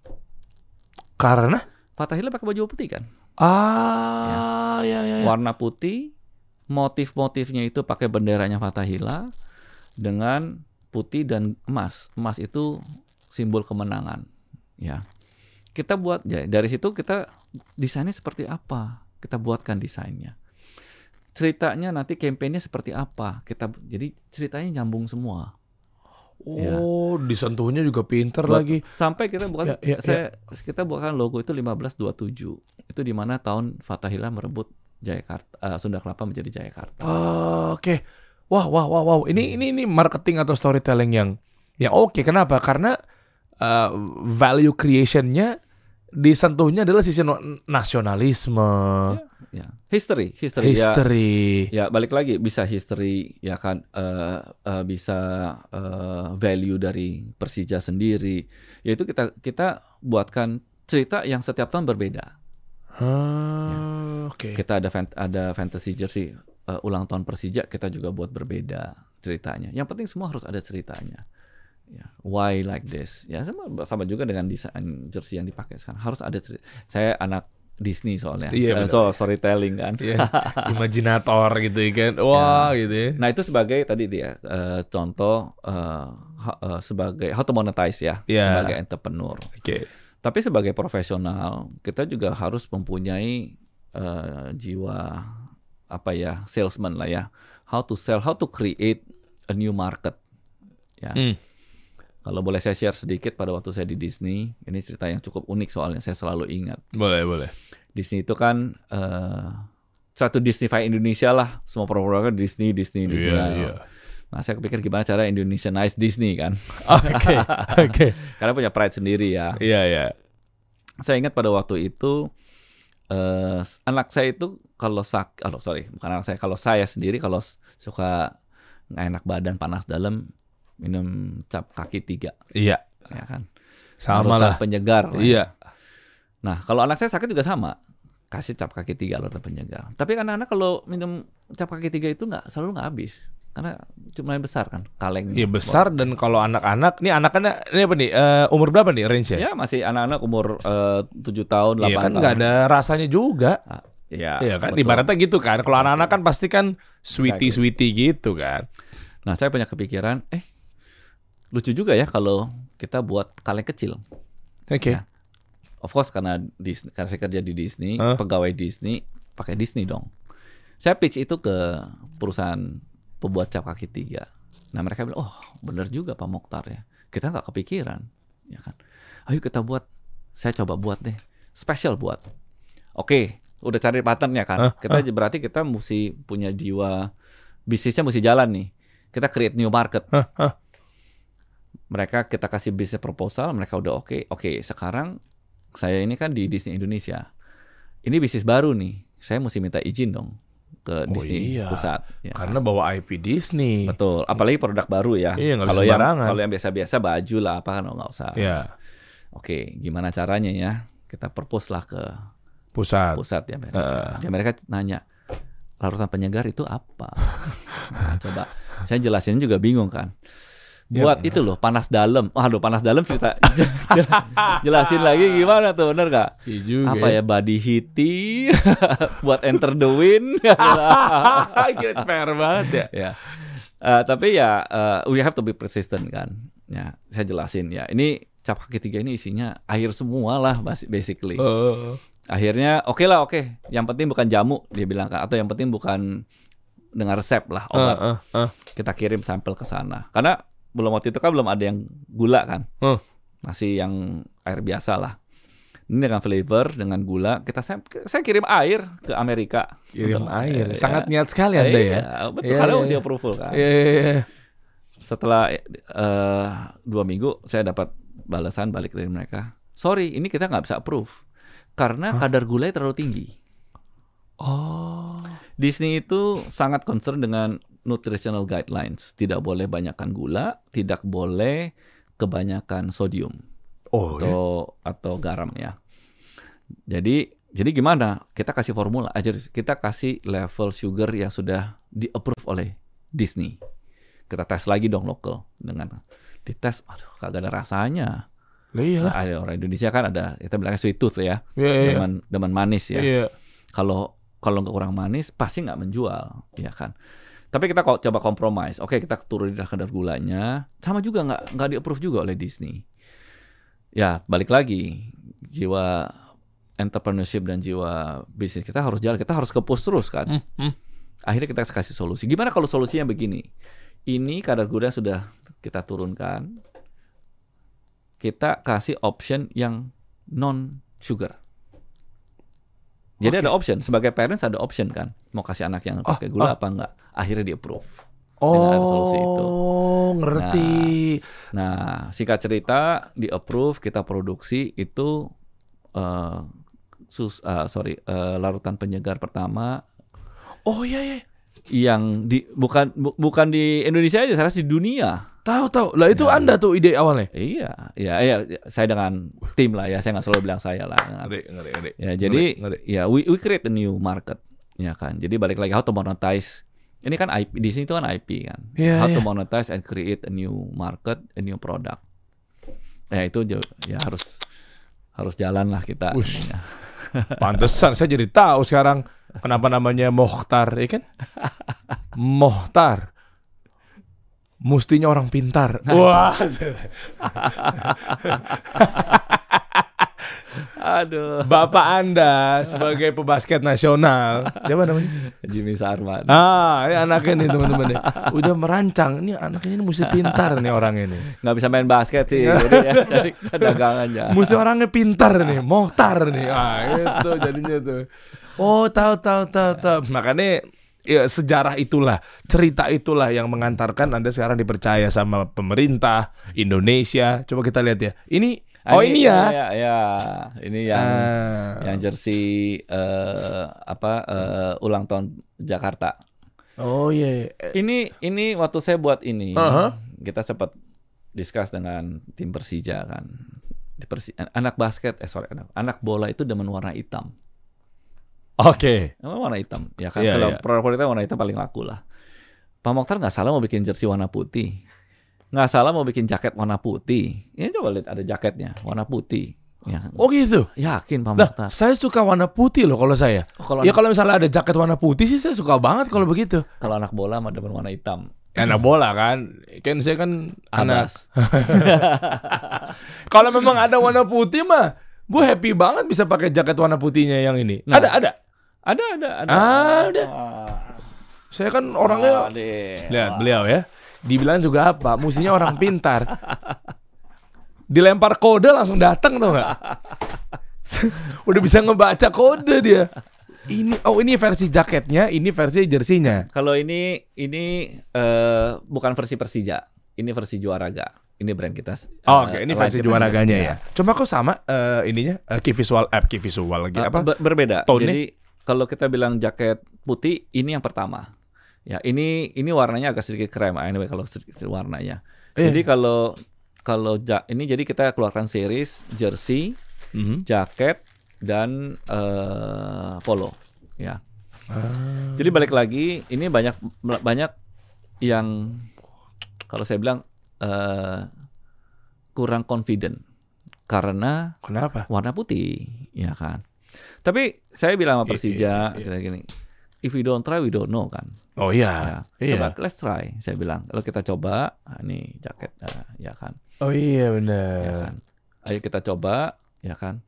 Karena Fatahila pakai baju putih kan? ah ya ya ya. warna putih, motif-motifnya itu pakai benderanya Fatahila dengan putih dan emas. Emas itu simbol kemenangan, ya. Kita buat ya dari situ kita desainnya seperti apa? Kita buatkan desainnya. Ceritanya nanti kampanye seperti apa? Kita jadi ceritanya nyambung semua. Ya. Oh, disentuhnya juga pinter Buat- lagi. Sampai kita bukan Ya, ya, saya kita bukan logo itu 1527. Itu di mana tahun Fatahila merebut Jayakarta eh, Sunda Kelapa menjadi Jayakarta. Oh, Oke. Wah, wah, wah, wow. Ini ini ini marketing atau storytelling yang yang oke. Kenapa? Karena uh, value creation-nya disentuhnya adalah sisi no- nasionalisme, Ya, history, history, ya. history. Ya, balik lagi bisa history ya kan eh, eh, bisa eh, value dari Persija sendiri. Yaitu kita kita buatkan cerita yang setiap tahun berbeda. Ah, Oke. Kita ada ada fantasy jersey eh, ulang tahun Persija, kita juga buat berbeda ceritanya. Yang penting semua harus ada ceritanya. Ya, why like this? Ya sama sama juga dengan desain jersey yang dipakai sekarang. Harus ada cerita. Saya anak Disney soalnya. Iya, so, storytelling kan. Iya, imajinator gitu ya kan. Wah, gitu ya. Nah itu sebagai tadi dia eh, contoh ha- eh, sebagai how to monetize ya Iya. sebagai entrepreneur. Oke. Tapi sebagai profesional kita juga harus mempunyai eh, jiwa apa ya salesman lah ya. How to sell, how to create a new market. Ya. Hmm. Kalau boleh saya share sedikit pada waktu saya di Disney, ini cerita yang cukup unik soalnya saya selalu ingat. Boleh, boleh. Disney itu kan eh, satu Disneyfy Indonesia lah, semua produk-produknya Disney, Disney, Disney. Iya, iya. Nah, saya kepikir gimana cara Indonesianize Disney kan. Oke, oke. Karena punya pride sendiri ya. Iya, iya. Saya ingat pada waktu itu eh anak saya itu kalau sak, oh sorry, bukan anak saya, kalau saya sendiri kalau suka nggak enak badan panas dalam minum cap kaki tiga, Iya. ya kan. Sama Larutan lah. Penyegar. lah. Iya. Nah, kalau anak saya sakit juga sama. kasih cap kaki tiga larutan penyegar. Tapi anak-anak kalau minum cap kaki tiga itu nggak selalu nggak habis karena cuma besar kan kaleng. Iya besar dan kalau anak-anak, nih anak-anak ini apa nih? eh, umur berapa nih range ya? Ya masih anak-anak umur eh, tujuh tahun, Iya 8 kan tahun. nggak ada rasanya juga. Ah, Iya, Iya kan, betul. ibaratnya gitu kan. Kalau anak-anak kan pasti kan sweetie sweetie gitu kan. Nah, saya punya kepikiran, eh lucu juga ya kalau kita buat kaleng kecil. Oke. Ya. Of course karena Disney, karena saya kerja di Disney, Hah? pegawai Disney pakai Disney dong. Saya pitch itu ke perusahaan pembuat cap kaki tiga. Nah mereka bilang, oh bener juga Pak Mokhtar ya. Kita nggak kepikiran, ya kan. Ayo kita buat, saya coba buat deh, spesial buat. Oke, udah cari patternnya kan. Hah? Kita berarti kita mesti punya jiwa bisnisnya mesti jalan nih. Kita create new market. Hah, hah. Mereka kita kasih bisnis proposal, mereka udah oke. Oke, sekarang saya ini kan di Disney Indonesia. Ini bisnis baru nih. Saya mesti minta izin dong ke Oh Disney iya. pusat. Ya. Karena bawa IP Disney. Betul, apalagi produk baru ya. Iya, kalau yang kalau yang biasa-biasa baju lah apa kan nggak usah. Ya, Oke, gimana caranya ya? Kita propose lah ke pusat. pusat ya Amerika. Heeh. Ya, mereka nanya larutan penyegar itu apa? Nah, coba saya jelasin juga bingung kan. Ya, Buat itu loh panas dalam. Waduh panas dalam cerita jelasin lagi gimana tuh bener gak? Iya juga. Apa ya body heaty buat enter the wind. Gila, fair banget ya. ya. Eh, tapi ya eh, we have to be persistent kan. Ya, saya jelasin ya. Ini cap kaki tiga ini isinya air semua lah basi- basically. Oh. Akhirnya oke lah oke. Yang penting bukan jamu dia bilang kan atau yang penting bukan dengan resep lah obat. Eh, eh, eh. Kita kirim sampel ke sana. Karena belum waktu itu kan belum ada yang gula kan. Hmm. Masih yang air biasa lah. Ini dengan flavor, dengan gula, kita sam- saya kirim air ke Amerika. Kirim Untuk- air. eh, Sangat ya. niat sekali Anda ya. Iya, betul. Iya, karena iya. approval kan. Iya, iya, iya. Setelah eh, dua minggu, saya dapat balasan balik dari mereka. Sorry, ini kita nggak bisa approve karena kadar gulanya terlalu tinggi. Oh. Disney itu sangat concern dengan nutritional guidelines. Tidak boleh banyakkan gula, tidak boleh kebanyakan sodium Oh, ya. atau atau garam ya. Jadi jadi gimana? Kita kasih formula aja. Kita kasih level sugar yang sudah di approve oleh Disney. Kita tes lagi dong lokal dengan dites, aduh kagak ada rasanya. Lah iyalah. Nah, ada orang Indonesia kan ada kita bilangnya sweet tooth ya, Iya, iya. demen demen manis ya Iya. kalau kalau nggak kurang manis pasti nggak menjual ya kan tapi kita kok coba kompromis oke kita turunin kadar gulanya. Sama juga nggak nggak di approve juga oleh Disney. Ya balik lagi jiwa entrepreneurship dan jiwa bisnis kita harus jalan. Kita harus ke push terus kan? Hmm, hmm. akhirnya kita kasih solusi. Gimana kalau solusinya begini? Ini kadar gula sudah kita turunkan kita kasih option yang non sugar jadi Oke. ada option sebagai parents ada option kan mau kasih anak yang pakai Oh, gula oh. apa enggak akhirnya di approve Oh, Dengan ada solusi itu. ngerti. nah singkat cerita di approve kita produksi itu eh, sus ah, sorry eh, larutan penyegar pertama Oh iya iya. yang di bukan bu- bukan di Indonesia aja saya rasa di dunia Tahu tahu. Lah itu Ya. Anda tuh ide awalnya. iya iya iya saya dengan tim lah ya saya nggak selalu bilang saya lah Ngeri ngeri ngeri. ya jadi Ngeri, ngeri. ya we, we create a new market ya kan jadi balik lagi how to monetize ini kan IP di sini itu kan IP kan Iya, how to iya. monetize and create a new market a new product ya itu ya harus harus jalan lah kita Ush. Ya. Pantesan saya jadi tahu sekarang kenapa namanya Mohtar, ya kan? Mohtar. Mustinya orang pintar. Wah. aduh Bapak Anda sebagai pebasket nasional, siapa namanya? Jimmy Sarman Ah, ini anaknya nih teman-teman nih. Udah merancang. Ini anaknya ini mesti pintar nih orang ini. nggak bisa main basket sih jadi ya cari aja Mesti orangnya pintar nih, mohtar nih. Ah, itu jadinya tuh. Oh, tahu tahu tahu tahu. Makanya ya sejarah itulah, cerita itulah yang mengantarkan Anda sekarang dipercaya sama pemerintah Indonesia. Coba kita lihat ya. Ini oh ini ya. ya, ya. ini yang Ah. yang jersey eh, apa eh, ulang tahun Jakarta Oh iya. Eh, Ini ini waktu saya buat ini, Aha. kita sempat discuss dengan tim Persija kan. Di Persi- anak basket, eh sorry, anak, anak bola itu demen warna hitam. Oke. Emang warna hitam, ya kan? Iya, Kalau iya. produk warna hitam paling laku lah. Pak Mokhtar nggak salah mau bikin jersey warna putih, nggak salah mau bikin jaket warna putih. Ya coba lihat ada jaketnya warna putih. Ya, Oh gitu. yakin Pak Nah, Mokhtar. saya suka warna putih loh kalau saya. Oh, kalau Ya anak, kalau misalnya ada jaket warna putih sih saya suka banget kalau begitu. kalau anak bola mah demen warna hitam. Anak bola kan, kan saya kan anak. Anas. Kalau memang ada warna putih mah, gue happy banget bisa pakai jaket warna putihnya yang ini. Nah. ada ada. Ada ada ada. Ada. Saya kan orangnya Ada. lihat beliau ya. Dibilang juga apa? Musinya orang pintar. Dilempar kode langsung datang tuh nggak? Udah bisa ngebaca kode dia. Ini oh ini versi jaketnya, ini versi jersinya. Kalau ini ini eh, bukan versi Persija, ini versi Juaraga. Ini brand kita. Oh, eh, Oke, ini Light versi Defender. juaraganya ya. Cuma kok sama eh, ininya eh, key visual app key visual lagi Eh, apa? ber- berbeda. Tone-nya? Jadi kalau kita bilang jaket putih, ini yang pertama. Ya, ini ini warnanya agak sedikit krem. Anyway, kalau sedikit warnanya. Iya. Jadi kalau kalau ja- ini jadi kita keluarkan series jersey, Mhm. jaket dan eh, polo. Ya. Ah. Jadi balik lagi, ini banyak banyak yang kalau saya bilang eh, kurang confident karena Kenapa? warna putih, ya kan. Tapi saya bilang sama I- Persija iya, iya. kita gini, if we don't try, we don't know kan. Oh iya. Ya, Iya. Coba let's try, saya bilang. Kalau kita coba, ah, ini jaket, ah, ya kan, Oh iya ya benar. kan. Ayo kita coba, ya kan.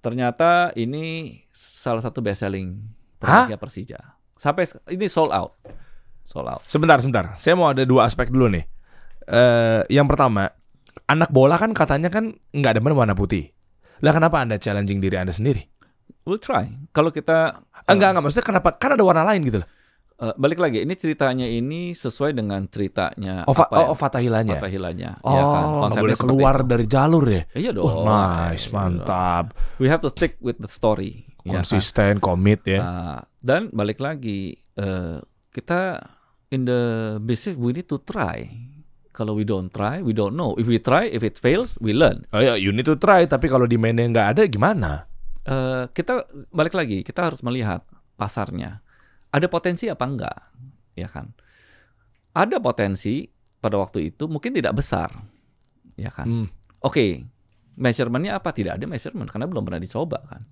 Ternyata ini salah satu best selling produknya Persija. Sampai ini sold out, sold out. Sebentar, sebentar. Saya mau ada dua aspek dulu nih. Eh, yang pertama, anak bola kan katanya kan nggak demen warna putih. Lah kenapa Anda challenging diri Anda sendiri? We'll try. Kalau kita Eh, enggak, enggak. Maksudnya kenapa? Kan ada warna lain gitu loh. eh, balik lagi, ini ceritanya ini sesuai dengan ceritanya Oh, apa ya? oh, oh Fatahilanya. Fatahilanya, Oh, ya kan. Konsepnya boleh keluar itu. dari jalur ya. Iya dong. Wah, nice, Iya mantap. We have to stick with the story. ya kan? Konsisten, komit ya. Nah, dan balik lagi, eh, kita in the business we need to try. Kalau we don't try, we don't know. If we try, if it fails, we learn. Oh ya, you need to try. Tapi kalau demandnya nggak ada, gimana? Eh, kita balik lagi, kita harus melihat pasarnya. Ada potensi apa enggak, ya kan? Ada potensi pada waktu itu mungkin tidak besar, ya kan? Hmm. Oke, measurementnya apa? Tidak ada measurement karena belum pernah dicoba kan.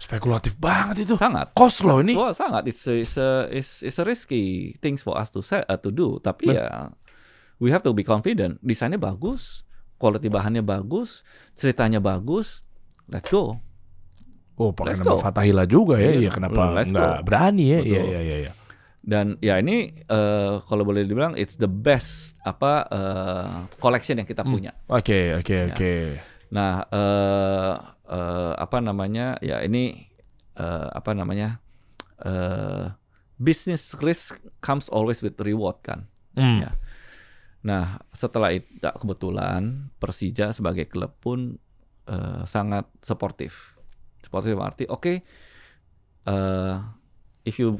Spekulatif banget itu. Sangat. Kos loh ini. Wah sangat, it's a, it's a, it's, it's a risky things for us to say, uh, to do. Tapi Ben- ya, we have to be confident. Desainnya bagus, quality bahannya bagus, ceritanya bagus. Let's go. Oh, pakai Let's nama go. Fatahila juga ya. Iya, Iya, kenapa let's nggak go. berani ya? Iya, iya, iya. iya. Dan ya ini eh, kalau boleh dibilang it's the best apa eh, collection yang kita Hmm. punya. Oke, oke, Ya. oke. Nah, eh, eh, apa namanya? Ya ini eh, apa namanya? eh business risk comes always with reward kan. Hmm. Ya. Nah, setelah itu kebetulan Persija sebagai klub pun eh, sangat sportif. Sportif arti, oke, eh, if you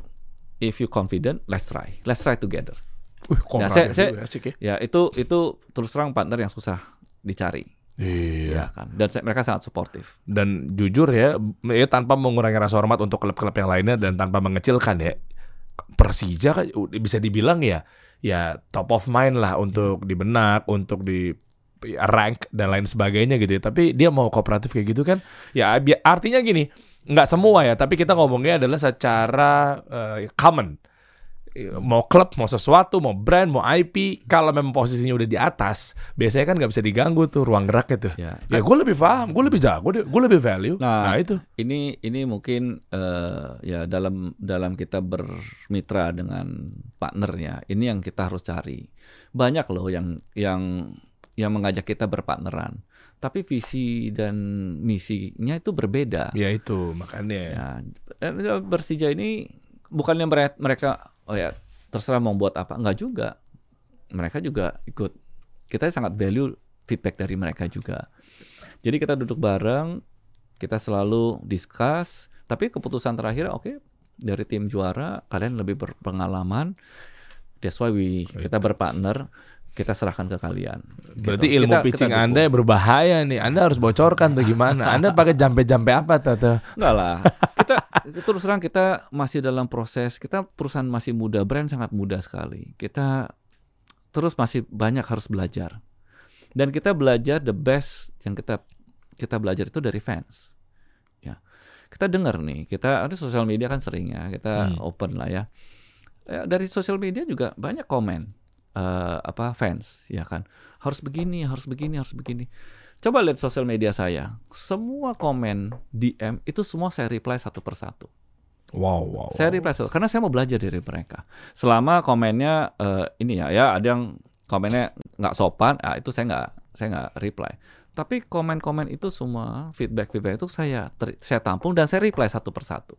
if you confident, let's try, let's try together. Wih, Ya, saya- saya- asik ya. Ya itu itu terus terang partner yang susah dicari, Iya. ya kan. Dan saya- mereka sangat suportif. Dan jujur ya, ya tanpa mengurangi rasa hormat untuk klub-klub yang lainnya dan tanpa mengecilkan ya, Persija kan bisa dibilang ya, ya top of mind lah untuk di benak, untuk di rank dan lain sebagainya gitu ya. Tapi dia mau kooperatif kayak gitu kan, ya artinya gini, nggak semua ya, tapi kita ngomongnya adalah secara eh, common. Mau klub, mau sesuatu, mau brand, mau IP, kalau memang posisinya udah di atas, biasanya kan nggak bisa diganggu tuh ruang gerak itu. Ya. Ya gue lebih paham, gue lebih jago, gue lebih value. Nah, Nah, itu. Ini ini mungkin eh, ya dalam dalam kita bermitra dengan partnernya, ini yang kita harus cari. Banyak loh yang yang yang mengajak kita berpartneran, tapi visi dan misinya itu berbeda. Ya itu makanya. Ya, eh, Persija ini bukannya mere- mereka oh ya terserah mau buat apa, enggak juga. Mereka juga ikut. Kita sangat value feedback dari mereka juga. Jadi kita duduk bareng, kita selalu discuss, tapi keputusan terakhir oke dari tim juara kalian lebih berpengalaman. That's why we kita berpartner. Kita serahkan ke kalian. Berarti Gitu. ilmu Kita- kita pitching dukung. Anda berbahaya nih. Anda harus bocorkan tuh gimana? Anda pakai jampe-jampe apa tuh? Enggak lah. Kita terus terang kita masih dalam proses. Kita perusahaan masih muda, brand sangat muda sekali. Kita terus masih banyak harus belajar. Dan kita belajar the best yang kita kita belajar itu dari fans. Ya. Kita dengar nih, kita ada sosial media kan sering ya, kita Hmm. open lah ya. Ya, dari sosial media juga banyak komen eh, apa fans ya kan. Harus begini, harus begini, harus begini. Coba lihat sosial media saya. Semua komen DM itu semua saya reply satu persatu. Wow, wow. Saya reply satu karena saya mau belajar dari mereka. Selama komennya eh, ini ya, ya ada yang komennya nggak sopan, ah, itu saya nggak saya nggak reply. Tapi komen-komen itu semua feedback feedback itu saya ter- saya tampung dan saya reply satu persatu.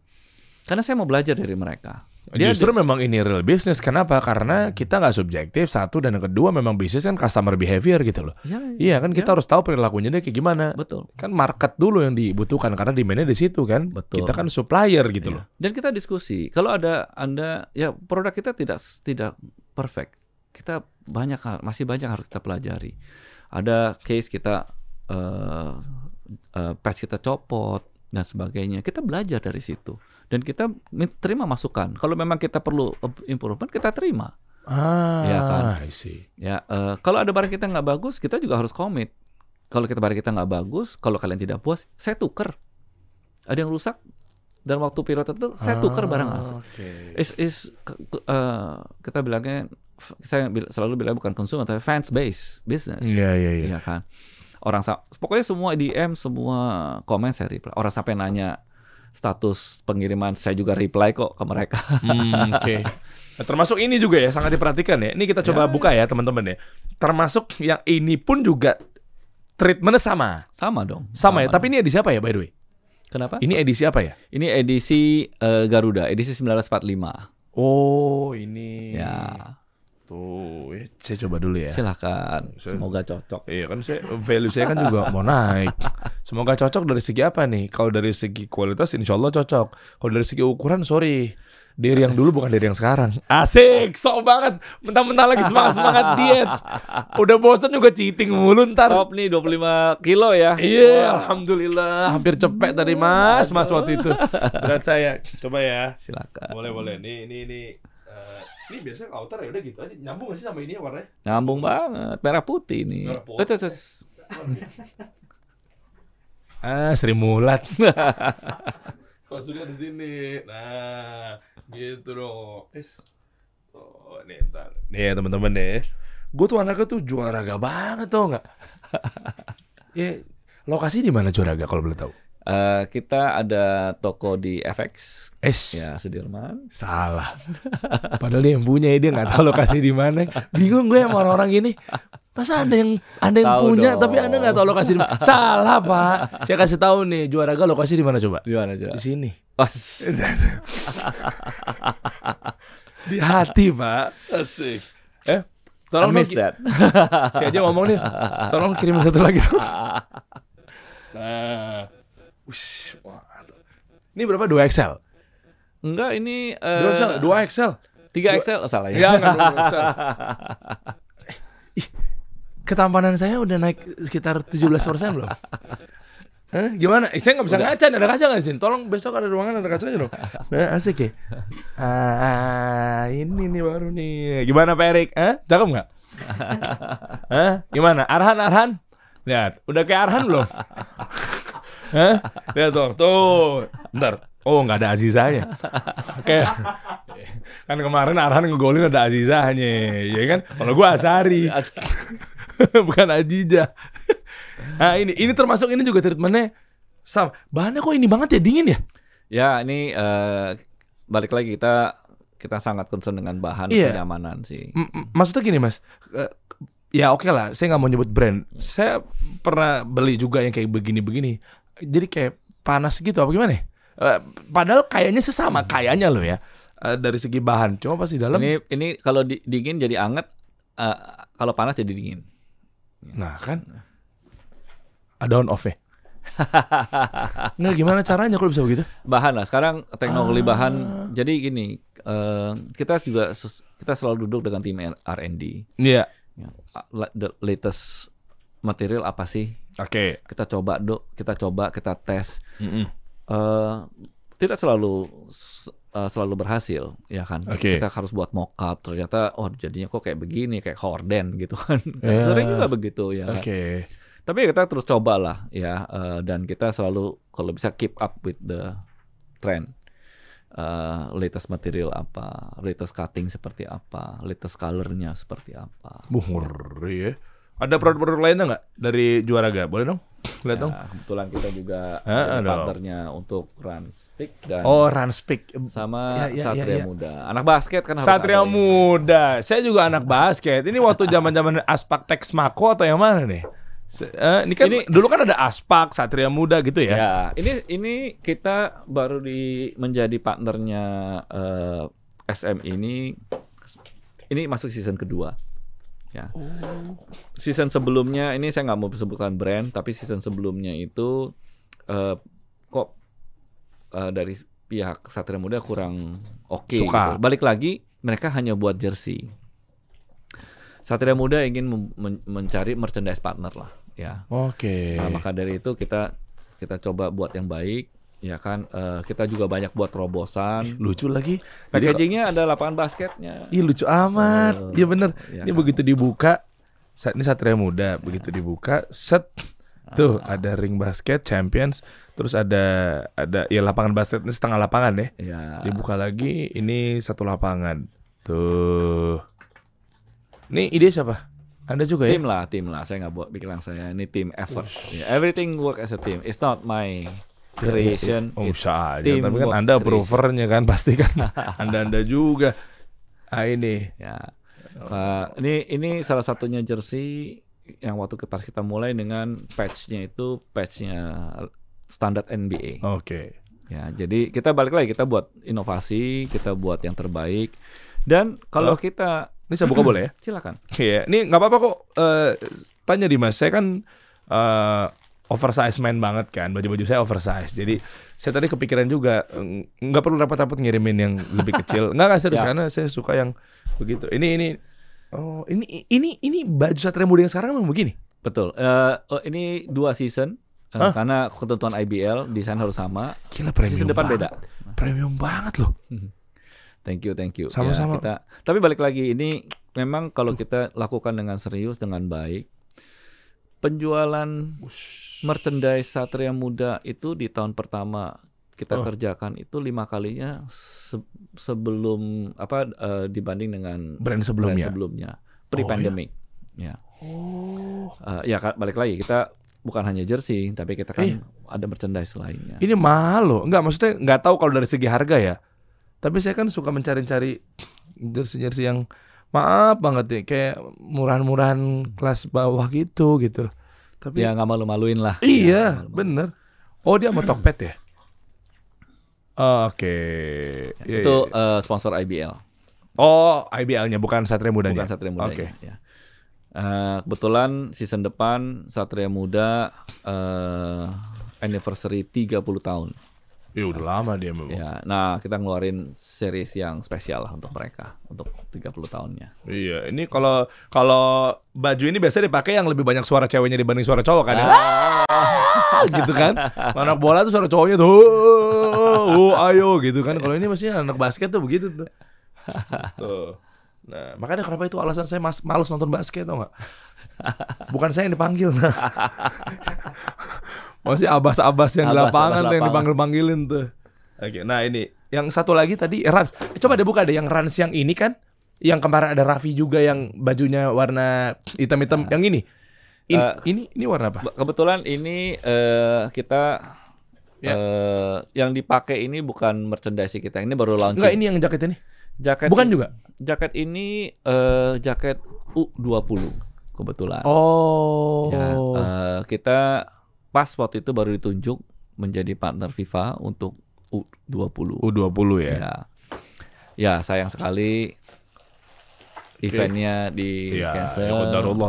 Karena saya mau belajar dari mereka. Dia- Justru memang ini real business. Kenapa? Karena kita nggak subjektif satu dan yang kedua memang bisnis kan customer behavior gitu loh. Ya, Iya kan kita harus tahu perilakunya dia kayak gimana. betul. Kan market dulu yang dibutuhkan karena demandnya di situ kan. Betul. Kita kan supplier gitu Iya. loh. Dan kita diskusi. Kalau ada Anda ya produk kita tidak tidak perfect. Kita banyak hal- masih banyak harus kita pelajari. Ada case kita eh eh, patch kita copot dan sebagainya. Kita belajar dari situ dan kita terima masukan. Kalau memang kita perlu improvement kita terima. Ah, Iya kan? I see. Ya eh, kalau ada barang kita nggak bagus kita juga harus komit. Kalau kita barang kita nggak bagus, kalau kalian tidak puas, saya tuker. Ada yang rusak dan waktu periode tertentu saya tuker barang Ah, asli. Oke. is is eh, kita bilangnya saya selalu bilang bukan consumer tapi fans base business Iya, iya, iya. Iya kan orang pokoknya semua DM semua komen saya reply orang sampai nanya status pengiriman saya juga reply kok ke mereka Hmm, Oke. Nah, termasuk ini juga ya sangat diperhatikan ya. Ini kita coba Ya. buka ya teman-teman ya. Termasuk yang ini pun juga treatmentnya sama. sama dong Sama, ya. dong. Tapi ini edisi apa ya by the way? kenapa Ini edisi apa ya? ini edisi eh, Garuda edisi 1945 Oh ini. ya Tuh, ya, saya coba dulu ya. silakan Saya- semoga cocok Iya kan saya value saya kan juga mau naik. Semoga cocok dari segi apa nih? Kalau dari segi kualitas insya Allah cocok. Kalau dari segi ukuran sorry. Diri yang dulu bukan diri yang sekarang. Asik, sok banget. Mentang-mentang lagi semangat-semangat diet. Udah bosan juga cheating mulu ntar. top nih 25 kilo ya Iya, alhamdulillah. Hampir cepet tadi Mas, Mas waktu itu. Berat saya. Coba ya. silakan Boleh, boleh. Nih, ini ini eh, ini biasanya outer ya udah gitu aja. Nyambung gak sih sama ini ya warnanya? Nyambung banget, merah putih nih. Merah putih. Eh, terus, terus. Ah, Sri Mulat. Maksudnya di sini. Nah, gitu dong. Es. Oh, nih ntar. Nih ya teman-teman nih. Gue tuh anaknya tuh juaraga banget tau nggak? ya, lokasi di mana juaraga kalau boleh tahu? Eh, kita ada toko di FX, Es. ya Sudirman. Salah. Padahal dia yang punya dia nggak tahu lokasi di mana. Bingung gue sama orang-orang gini. Masa anda yang anda yang Tahu punya dong. tapi anda nggak tahu lokasi di mana? Salah pak. Saya kasih tahu nih juaraga lokasi di mana coba? Di mana aja? Di sini. Os. Di hati pak. Asik. Eh, tolong miss that. Si aja ngomong nih. Tolong kirim satu lagi dong. Nah. Ush, wah. Ini berapa? 2 Excel? Enggak, ini 2 Excel? 2 Excel? 3 Excel oh, salah ya. Ya, enggak 2 Excel. Ih, ketampanan saya udah naik sekitar 17% belum? Hah? Gimana? Eh, saya nggak bisa ngaca, ada kaca nggak sih? Tolong besok ada ruangan ada kacanya dong. Nah, asik ya. Ah, ah, ini nih baru nih. Gimana Pak Erik? Hah? Cakep nggak? Hah? Gimana? Arhan, Arhan? Lihat, udah kayak Arhan belum? Hah? Lihat dong, tuh. Bentar. Oh, nggak ada Azizahnya. Kayak kan kemarin Arhan ngegolin ada Azizahnya, ya kan? Kalau gua Asari, bukan Ajija. Nah ini ini termasuk ini juga treatmentnya sama. Bahannya kok ini banget ya dingin ya? Ya, ini eh, balik lagi kita kita sangat concern dengan bahan Iya. kenyamanan sih. M- m- maksudnya gini mas, Eh, ya oke lah, saya nggak mau nyebut brand. Saya pernah beli juga yang kayak begini-begini. Jadi kayak panas gitu apa gimana? ya? Eh, padahal kayaknya sesama, kayaknya loh ya Eh, dari segi bahan. Cuma pas di dalam, Ini ini kalau di- dingin jadi anget, eh, kalau panas jadi dingin. nah kan ada on off ya. Nggak gimana caranya kalau bisa begitu? bahan lah sekarang teknologi Ah. bahan jadi gini eh, kita juga kita selalu duduk dengan tim R&D Iya. Ya. la- the latest material apa sih? Oke. Kita coba dok, kita coba, kita tes. Mm-mm. eh tidak selalu eh, selalu berhasil, ya kan? Oke. Kita harus buat mockup. Ternyata, oh jadinya kok kayak begini, kayak horden gitu kan? Ya. Sering juga begitu ya. Oke. Tapi kita terus cobalah ya, eh, dan kita selalu kalau bisa keep up with the trend. Eh, latest material apa, latest cutting seperti apa, latest colornya seperti apa. Buh, ngeri ya. Ada produk-produk lainnya nggak dari Juaraga? Boleh dong? Lihat dong. Ya, kebetulan kita juga Ah, dong. partnernya untuk Run Speak dan Oh, Ranspik. sama Ya, ya, Satria ya, ya. Muda. Anak basket kan harus Satria ada ini. Muda. Saya juga anak basket. Ini waktu zaman-zaman Aspak Tex Mako atau yang mana nih? Eh, ini kan Ini- dulu kan ada Aspak, Satria Muda gitu ya. Ya, ini ini kita baru di menjadi partnernya eh, SM ini ini masuk season kedua. Ya. Season sebelumnya ini saya nggak mau sebutkan brand, tapi season sebelumnya itu eh, kok eh, dari pihak Satria Muda kurang oke. Suka. gitu. Balik lagi mereka hanya buat jersey. Satria Muda ingin men- mencari merchandise partner lah, ya. Oke. Nah, maka dari itu kita kita coba buat yang baik, ya kan. Eh, kita juga banyak buat terobosan. Lucu lagi. Packagingnya ada lapangan basketnya. Ih lucu amat. Iya bener. Iya ini kan? begitu dibuka, sa- ini Satria Muda. Begitu dibuka, set tuh Ah. ada ring basket Champions, terus ada ada ya lapangan basket ini setengah lapangan ya. Ya. Dibuka lagi, ini satu lapangan. Tuh. Ini ide siapa? Anda juga ya? Tim lah, tim lah. Saya nggak buat pikiran saya. Ini tim effort. Ya, everything work as a team. It's not my creation. Oh, bisa aja. Tapi kan Anda approvernya kan pasti kan. Anda-anda juga. Ah ini. Ya. Pak, ini ini salah satunya jersey yang waktu pas kita mulai dengan patchnya itu patchnya standar NBA. Oke. Ya, jadi kita balik lagi kita buat inovasi, kita buat yang terbaik. Dan kalau Oh. kita Ini saya buka boleh ya? silakan. Iya, ini nggak apa-apa kok. Eh, tanya Dimas, saya kan eh, oversize man banget kan, baju-baju saya oversize. Jadi saya tadi kepikiran juga nggak perlu repot-repot ngirimin yang lebih kecil. Nggak nggak serius karena saya suka yang begitu. Ini ini oh ini ini ini baju Satria Muda yang sekarang memang begini. Betul. Eh, oh, ini dua season Hah? karena ketentuan IBL desain harus sama. Gila premium Season depan banget. beda. Premium banget loh. Thank you, thank you. Sama-sama. Ya, kita. Tapi balik lagi ini memang kalau kita lakukan dengan serius dengan baik, penjualan merchandise Satria Muda itu di tahun pertama kita Oh. kerjakan itu lima kalinya se- sebelum apa eh, dibanding dengan Brand brand sebelumnya. sebelumnya pre-pandemic. ya. Oh. Eh, ya kan, balik lagi kita bukan hanya jersey tapi kita kan Iya. ada merchandise lainnya. Ini mahal loh. Enggak, maksudnya nggak tahu kalau dari segi harga ya. Tapi saya kan suka mencari-cari jersey-jersey yang maaf banget ya, kayak murahan-murahan kelas bawah gitu gitu. Tapi Ya nggak malu-maluin lah. iya, Ya, malu-maluin. bener. Oh dia mau Tokped ya? Oke. Iya, itu iya, iya. eh, sponsor IBL. Oh IBL-nya bukan Satria Mudanya. Bukan Satria Muda. Oke. Ya. Eh, kebetulan season depan Satria Muda eh, anniversary 30 tahun. Ya udah lama dia memang. Ya. Nah, kita ngeluarin series yang spesial lah untuk mereka untuk 30 tahunnya. Iya, ini kalau kalau baju ini biasa dipakai yang lebih banyak suara ceweknya dibanding suara cowok kan ya. Ah, gitu kan. Anak bola tuh suara cowoknya tuh, oh, ayo gitu kan. Kalau ini mestinya anak basket tuh begitu tuh. Tuh. Nah, makanya kenapa itu alasan saya mas males nonton basket tau nggak? Bukan saya yang dipanggil. Nah. Masih abas-abas yang di Abas-abas lapangan tuh yang dipanggil-panggilin tuh. Oke, nah ini yang satu lagi tadi Rans. Eh, Coba deh buka deh yang Rans yang ini kan. Yang kemarin ada Raffi juga yang bajunya warna hitam-hitam. Yang ini. Ini, Eh, ini ini warna apa? Be- Kebetulan ini eh, kita Ya. eh, yang dipakai ini bukan merchandise kita. Ini baru launching. Enggak, ini yang jaket ini. Jaket Bukan juga? Jaket ini eh, jaket U20 kebetulan. Oh. Ya, eh, kita pas waktu itu baru ditunjuk menjadi partner FIFA untuk U20. U20 ya. Ya. Ya, sayang sekali eventnya di Iya, cancel. ya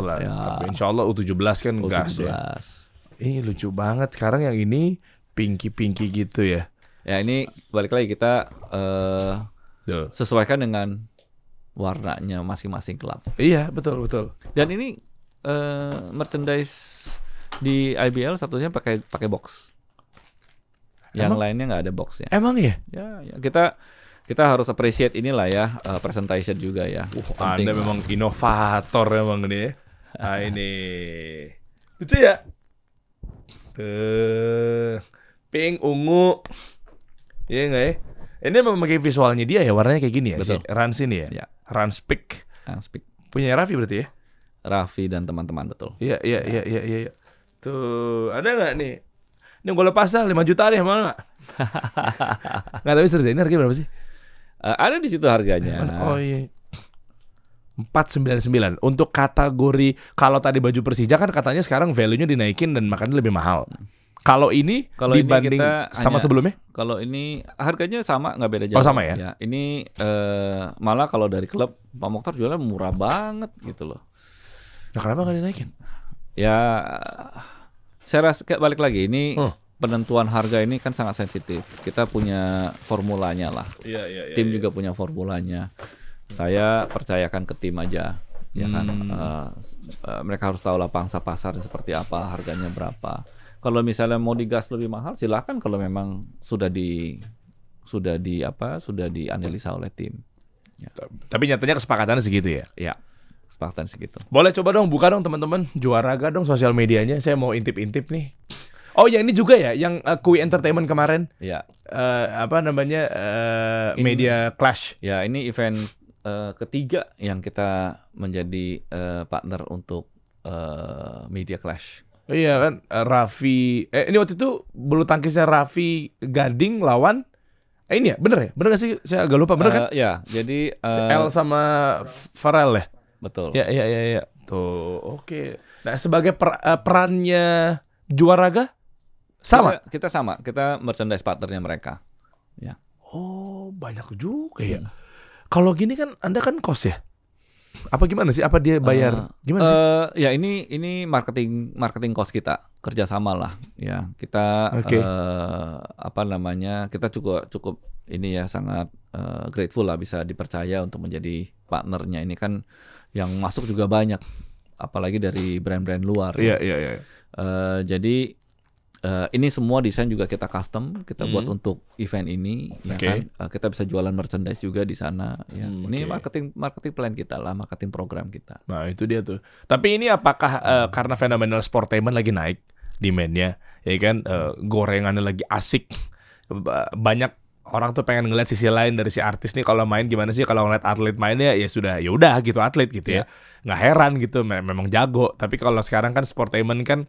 lah. Ya, Tapi insya Allah U17 kan gas U17. ya. Ini lucu banget. Sekarang yang ini pinky-pinky gitu ya. Ya, ini balik lagi kita eh, Tuh. sesuaikan dengan warnanya masing-masing klub. Iya, betul betul. Dan ini eh, merchandise di IBL satunya pakai pakai box. Yang Emang? lainnya nggak ada boxnya. Emang ya? Ya, ya kita kita harus appreciate inilah ya eh, presentation juga ya. Penting Anda lah. memang inovator memang nih. Nah, ini lucu ya. Tuh, pink ungu. Iya nggak ya? Ini memang visualnya dia ya warnanya kayak gini ya. Betul. Si Rans ini ya. Ya. Rans Pick. Ah, speak. Punya Raffi berarti ya? Raffi dan teman-teman betul. Iya iya iya iya iya. iya. Tuh ada nggak nih? Ini gue lepas dah 5 juta deh mau nggak? nggak tapi serius ini harganya berapa sih? Eh, ada di situ harganya. Oh iya. 499 untuk kategori kalau tadi baju Persija kan katanya sekarang value-nya dinaikin dan makanya lebih mahal. Kalau ini Kalau ini dibanding kita sama hanya- sebelumnya? Kalau ini harganya sama nggak beda jauh. Oh, sama ya? Ini eh, malah kalau dari klub Pak Mokhtar jualnya murah banget gitu loh. Nah, kenapa nggak dinaikin? Ya saya rasa balik lagi ini Oh. penentuan harga ini kan sangat sensitif. Kita punya formulanya lah. Iya iya tim juga punya formulanya. Saya percayakan ke tim aja, ya kan. Hmm. Eh, mereka harus tahu lah pangsa pasar seperti apa, harganya berapa. Kalau misalnya mau digas lebih mahal, silahkan kalau memang sudah di sudah di apa sudah dianalisa oleh tim. Tapi nyatanya kesepakatannya segitu ya. Ya, kesepakatan segitu. Boleh coba dong buka dong teman-teman Juaraga dong sosial medianya. Saya mau intip-intip nih. Oh, yang ini juga ya, yang uh, Kui Entertainment kemarin Ya, eh, apa namanya eh, Ini- media clash. ya ini event eh, ketiga yang kita menjadi eh, partner untuk eh, Media Clash. Iya kan, Raffi. Eh, ini waktu itu bulu tangkisnya Raffi Gading lawan. Eh ini ya, bener ya? Bener gak sih? Saya agak lupa, bener kan? Eh, ya, jadi Si eh, L sama Farel ya? Betul. Ya, ya, ya, ya. Tuh, oke. Nah, sebagai per- eh, perannya Juaraga sama. Kita, kita sama, kita merchandise partnernya mereka. Oh, banyak juga ya. Hmm. Kalau gini kan Anda kan kos ya? Apa gimana sih? Apa dia bayar? gimana sih? Eh, ya ini ini marketing marketing cost kita kerjasama lah ya kita Oke. eh, apa namanya kita cukup cukup ini ya sangat eh, grateful lah bisa dipercaya untuk menjadi partnernya ini kan yang masuk juga banyak apalagi dari brand-brand luar Iya, ya. iya, iya. Eh, jadi eh, ini semua desain juga kita custom kita buat Hmm. untuk event ini ya Oke. kan Eh, kita bisa jualan merchandise juga di sana ya Hmm, ini marketing marketing plan kita lah marketing program kita Nah, itu dia tuh. Tapi ini apakah eh, karena fenomenal sportainment lagi naik demandnya, ya kan? Eh, gorengannya lagi asik. Ba- Banyak orang tuh pengen ngeliat sisi lain dari si artis nih kalau main gimana sih kalau ngeliat atlet mainnya ya sudah ya udah gitu atlet gitu ya. Nggak heran gitu me- memang jago. Tapi kalau sekarang kan sportainment kan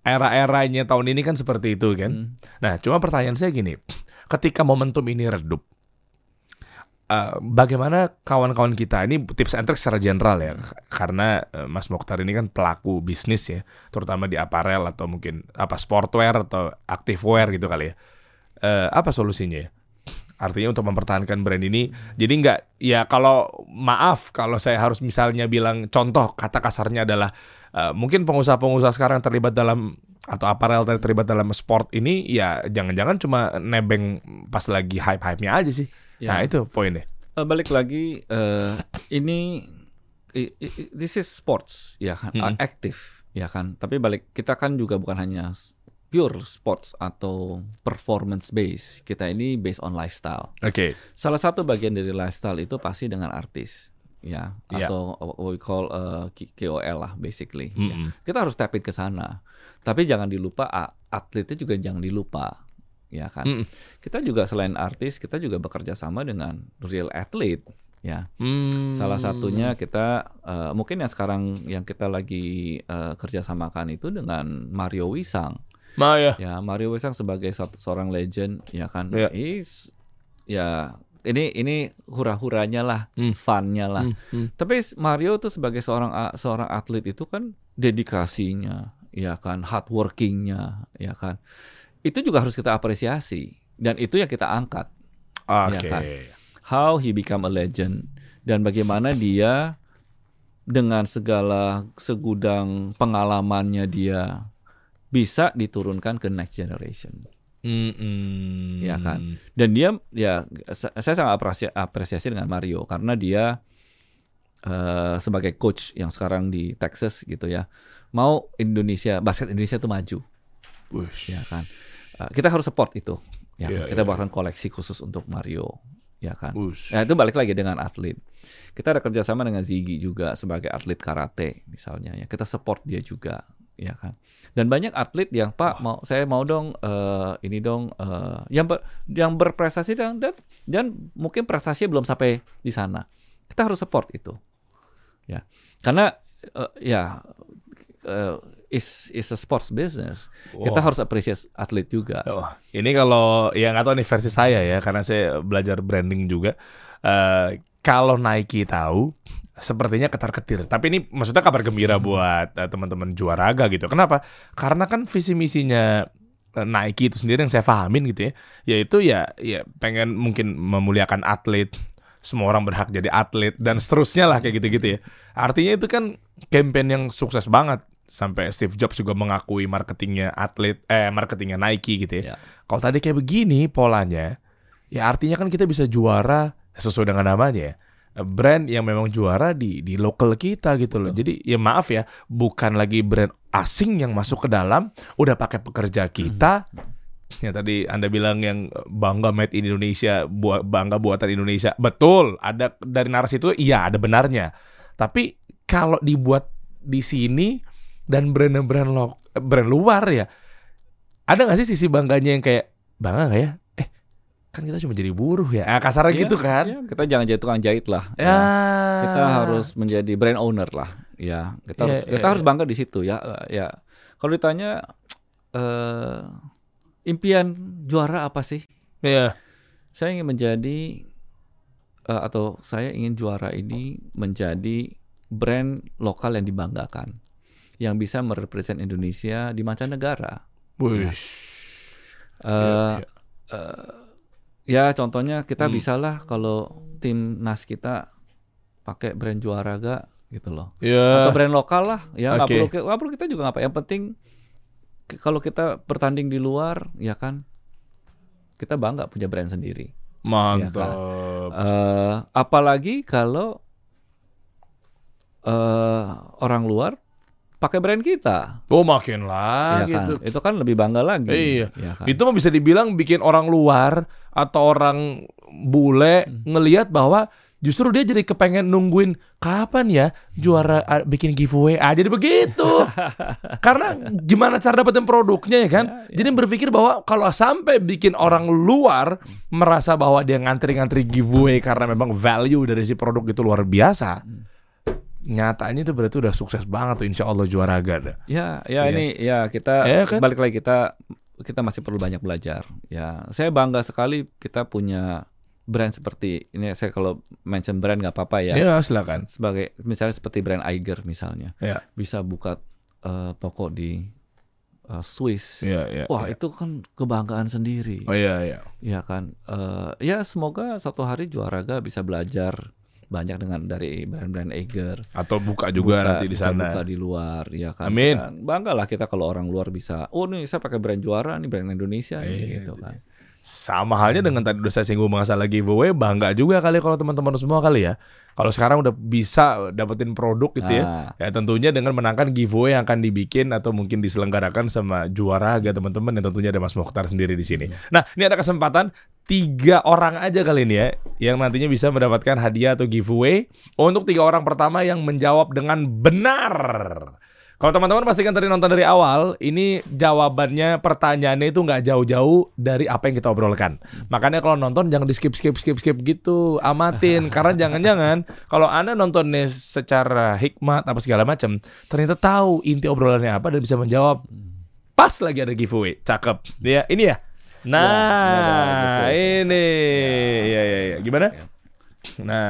era-eranya tahun ini kan seperti itu kan. Hmm. Nah, cuma pertanyaan saya gini, ketika momentum ini redup, eh, bagaimana kawan-kawan kita ini tips and tricks secara general ya, karena eh, Mas Mokhtar ini kan pelaku bisnis ya, terutama di aparel atau mungkin apa sportwear atau activewear gitu kali ya. Eh, apa solusinya ya? Artinya untuk mempertahankan brand ini, jadi nggak ya kalau maaf kalau saya harus misalnya bilang contoh kata kasarnya adalah eh, mungkin pengusaha-pengusaha sekarang terlibat dalam atau aparel ter- terlibat dalam sport ini ya jangan-jangan cuma nebeng pas lagi hype-hype-nya aja sih. Ya. Nah itu poinnya. Eh, balik lagi eh, ini i- i- this is sports ya kan Mm-mm. aktif ya kan tapi balik kita kan juga bukan hanya pure sports atau performance base kita ini based on lifestyle Oke. salah satu bagian dari lifestyle itu pasti dengan artis ya Iya. atau what we call eh, K- KOL lah basically ya. Mm-mm. kita harus tap in ke sana tapi jangan dilupa atletnya juga jangan dilupa ya kan Mm-mm. kita juga selain artis kita juga bekerja sama dengan real athlete ya Hmm. salah satunya kita eh, mungkin yang sekarang yang kita lagi eh, kerjasamakan itu dengan Mario Wisang Ma ya. ya Mario Wisang sebagai satu seorang legend ya kan Iya. is ya ini ini hura-huranya lah Hmm. funnya lah Hmm, hmm. tapi Mario tuh sebagai seorang seorang atlet itu kan dedikasinya ya kan hard workingnya ya kan itu juga harus kita apresiasi dan itu yang kita angkat Oke. Ya kan? how he become a legend dan bagaimana dia dengan segala segudang pengalamannya dia bisa diturunkan ke next generation Mm-mm. Ya kan? dan dia ya sa- saya sangat apresiasi, apresiasi dengan Mario karena dia eh, sebagai coach yang sekarang di Texas gitu ya, mau Indonesia basket Indonesia tuh maju, Wush. ya kan? Eh, kita harus support itu, ya. Kan? kita iya, bahkan koleksi khusus untuk Mario, ya kan? Nah, itu balik lagi dengan atlet. Kita ada kerjasama dengan Ziggy juga sebagai atlet karate misalnya ya. Kita support dia juga, ya kan. Dan banyak atlet yang Pak mau saya mau dong eh, ini dong eh, yang ber- yang berprestasi dan, dan dan mungkin prestasinya belum sampai di sana. Kita harus support itu, ya. Karena eh, ya eh, is is a sports business. Kita Wah. harus appreciate atlet juga. Wah, ini kalau ya nggak tahu nih versi saya ya, karena saya belajar branding juga. Eh kalau Nike tahu, sepertinya ketar-ketir. Tapi ini maksudnya kabar gembira buat eh, teman-teman juaraga gitu. Kenapa? Karena kan visi misinya eh, Nike itu sendiri yang saya pahamin gitu ya, yaitu ya ya pengen mungkin memuliakan atlet, semua orang berhak jadi atlet dan seterusnya lah kayak gitu-gitu ya. Artinya itu kan campaign yang sukses banget sampai Steve Jobs juga mengakui marketingnya atlet eh marketingnya Nike gitu ya. Ya. Kalau tadi kayak begini polanya, ya artinya kan kita bisa juara sesuai dengan namanya ya. Brand yang memang juara di di lokal kita gitu loh. Jadi ya maaf ya, bukan lagi brand asing yang masuk ke dalam, udah pakai pekerja kita. Ya tadi Anda bilang yang bangga made in Indonesia, bu- bangga buatan Indonesia. Betul, ada dari narasi itu iya ada benarnya. Tapi kalau dibuat di sini dan brand-brand lo, brand luar ya, ada nggak sih sisi bangganya yang kayak bangga nggak ya? Eh kan kita cuma jadi buruh ya, ah, kasarnya Iya, gitu kan? Ya, kita jangan jadi tukang jahit lah. Ya, Kita harus menjadi brand owner lah. Ya, kita Iya, harus iya, kita harus iya. bangga di situ ya. Eh, Ya. Kalau ditanya eh impian juara apa sih? Iya. Saya ingin menjadi eh, atau saya ingin juara ini menjadi brand lokal yang dibanggakan. Yang bisa merepresent Indonesia di mancanegara. Wih. Eh, Iya, eh, ya contohnya kita Hmm. bisalah kalau tim nas kita pakai brand juara gak gitu loh Iya. atau brand lokal lah ya nggak Oke. perlu nggak perlu kita juga ngapa yang penting kalau kita bertanding di luar ya kan kita bangga punya brand sendiri Mantap. Eh, apalagi kalau eh orang luar pakai brand kita Oh makin ya lagi kan itu kan lebih bangga lagi Iya. ya kan? Itu mah bisa dibilang bikin orang luar atau orang bule Hmm. ngelihat bahwa justru dia jadi kepengen nungguin kapan ya juara bikin giveaway. Ah jadi begitu. Karena gimana cara dapetin produknya ya kan? Ya, Jadi berpikir bahwa kalau sampai bikin orang luar merasa bahwa dia ngantri-ngantri giveaway karena memang value dari si produk itu luar biasa. Hmm. Nyatanya itu berarti udah sukses banget tuh insya Allah juara dah. Ya, ya Iya. ini ya kita Iya kan? balik lagi kita kita masih perlu banyak belajar. Ya, saya bangga sekali kita punya brand seperti ini. Saya kalau mention brand nggak apa-apa ya. Ya, silakan. Sebagai misalnya seperti brand Eiger misalnya, Ya. bisa buka eh, toko di eh, Swiss. Iya, iya. Wah, iya. itu kan kebanggaan sendiri. Oh iya, iya. Ya kan. Eh, ya semoga satu hari juaraga bisa belajar banyak dengan dari brand-brand Eiger. Atau buka juga Buka- nanti di sana. buka di luar ya kan Amin. Kita- bangga lah kita kalau orang luar bisa oh nih saya pakai brand juara nih brand Indonesia nih Iya, gitu kan Sama halnya dengan tadi udah saya singgung masalah giveaway, bangga juga kali kalau teman-teman semua kali ya. Kalau sekarang udah bisa dapetin produk gitu ya. Nah, Ya tentunya dengan menangkan giveaway yang akan dibikin atau mungkin diselenggarakan sama juara agak teman-teman yang tentunya ada Mas Mokhtar sendiri di sini. Nah ini ada kesempatan tiga orang aja kali ini ya yang nantinya bisa mendapatkan hadiah atau giveaway untuk tiga orang pertama yang menjawab dengan benar. Kalau teman-teman pastikan tadi nonton dari awal, ini jawabannya pertanyaannya itu nggak jauh-jauh dari apa yang kita obrolkan. Makanya kalau nonton jangan di skip skip skip skip gitu, amatin. Karena jangan-jangan kalau anda nontonnya secara hikmat apa segala macam, ternyata tahu inti obrolannya apa dan bisa menjawab. Pas lagi ada giveaway, cakep. Ya ini ya. Ya, ini ada Nah, giveaway sih. ini, ya ya ya. Gimana? Ya. Nah,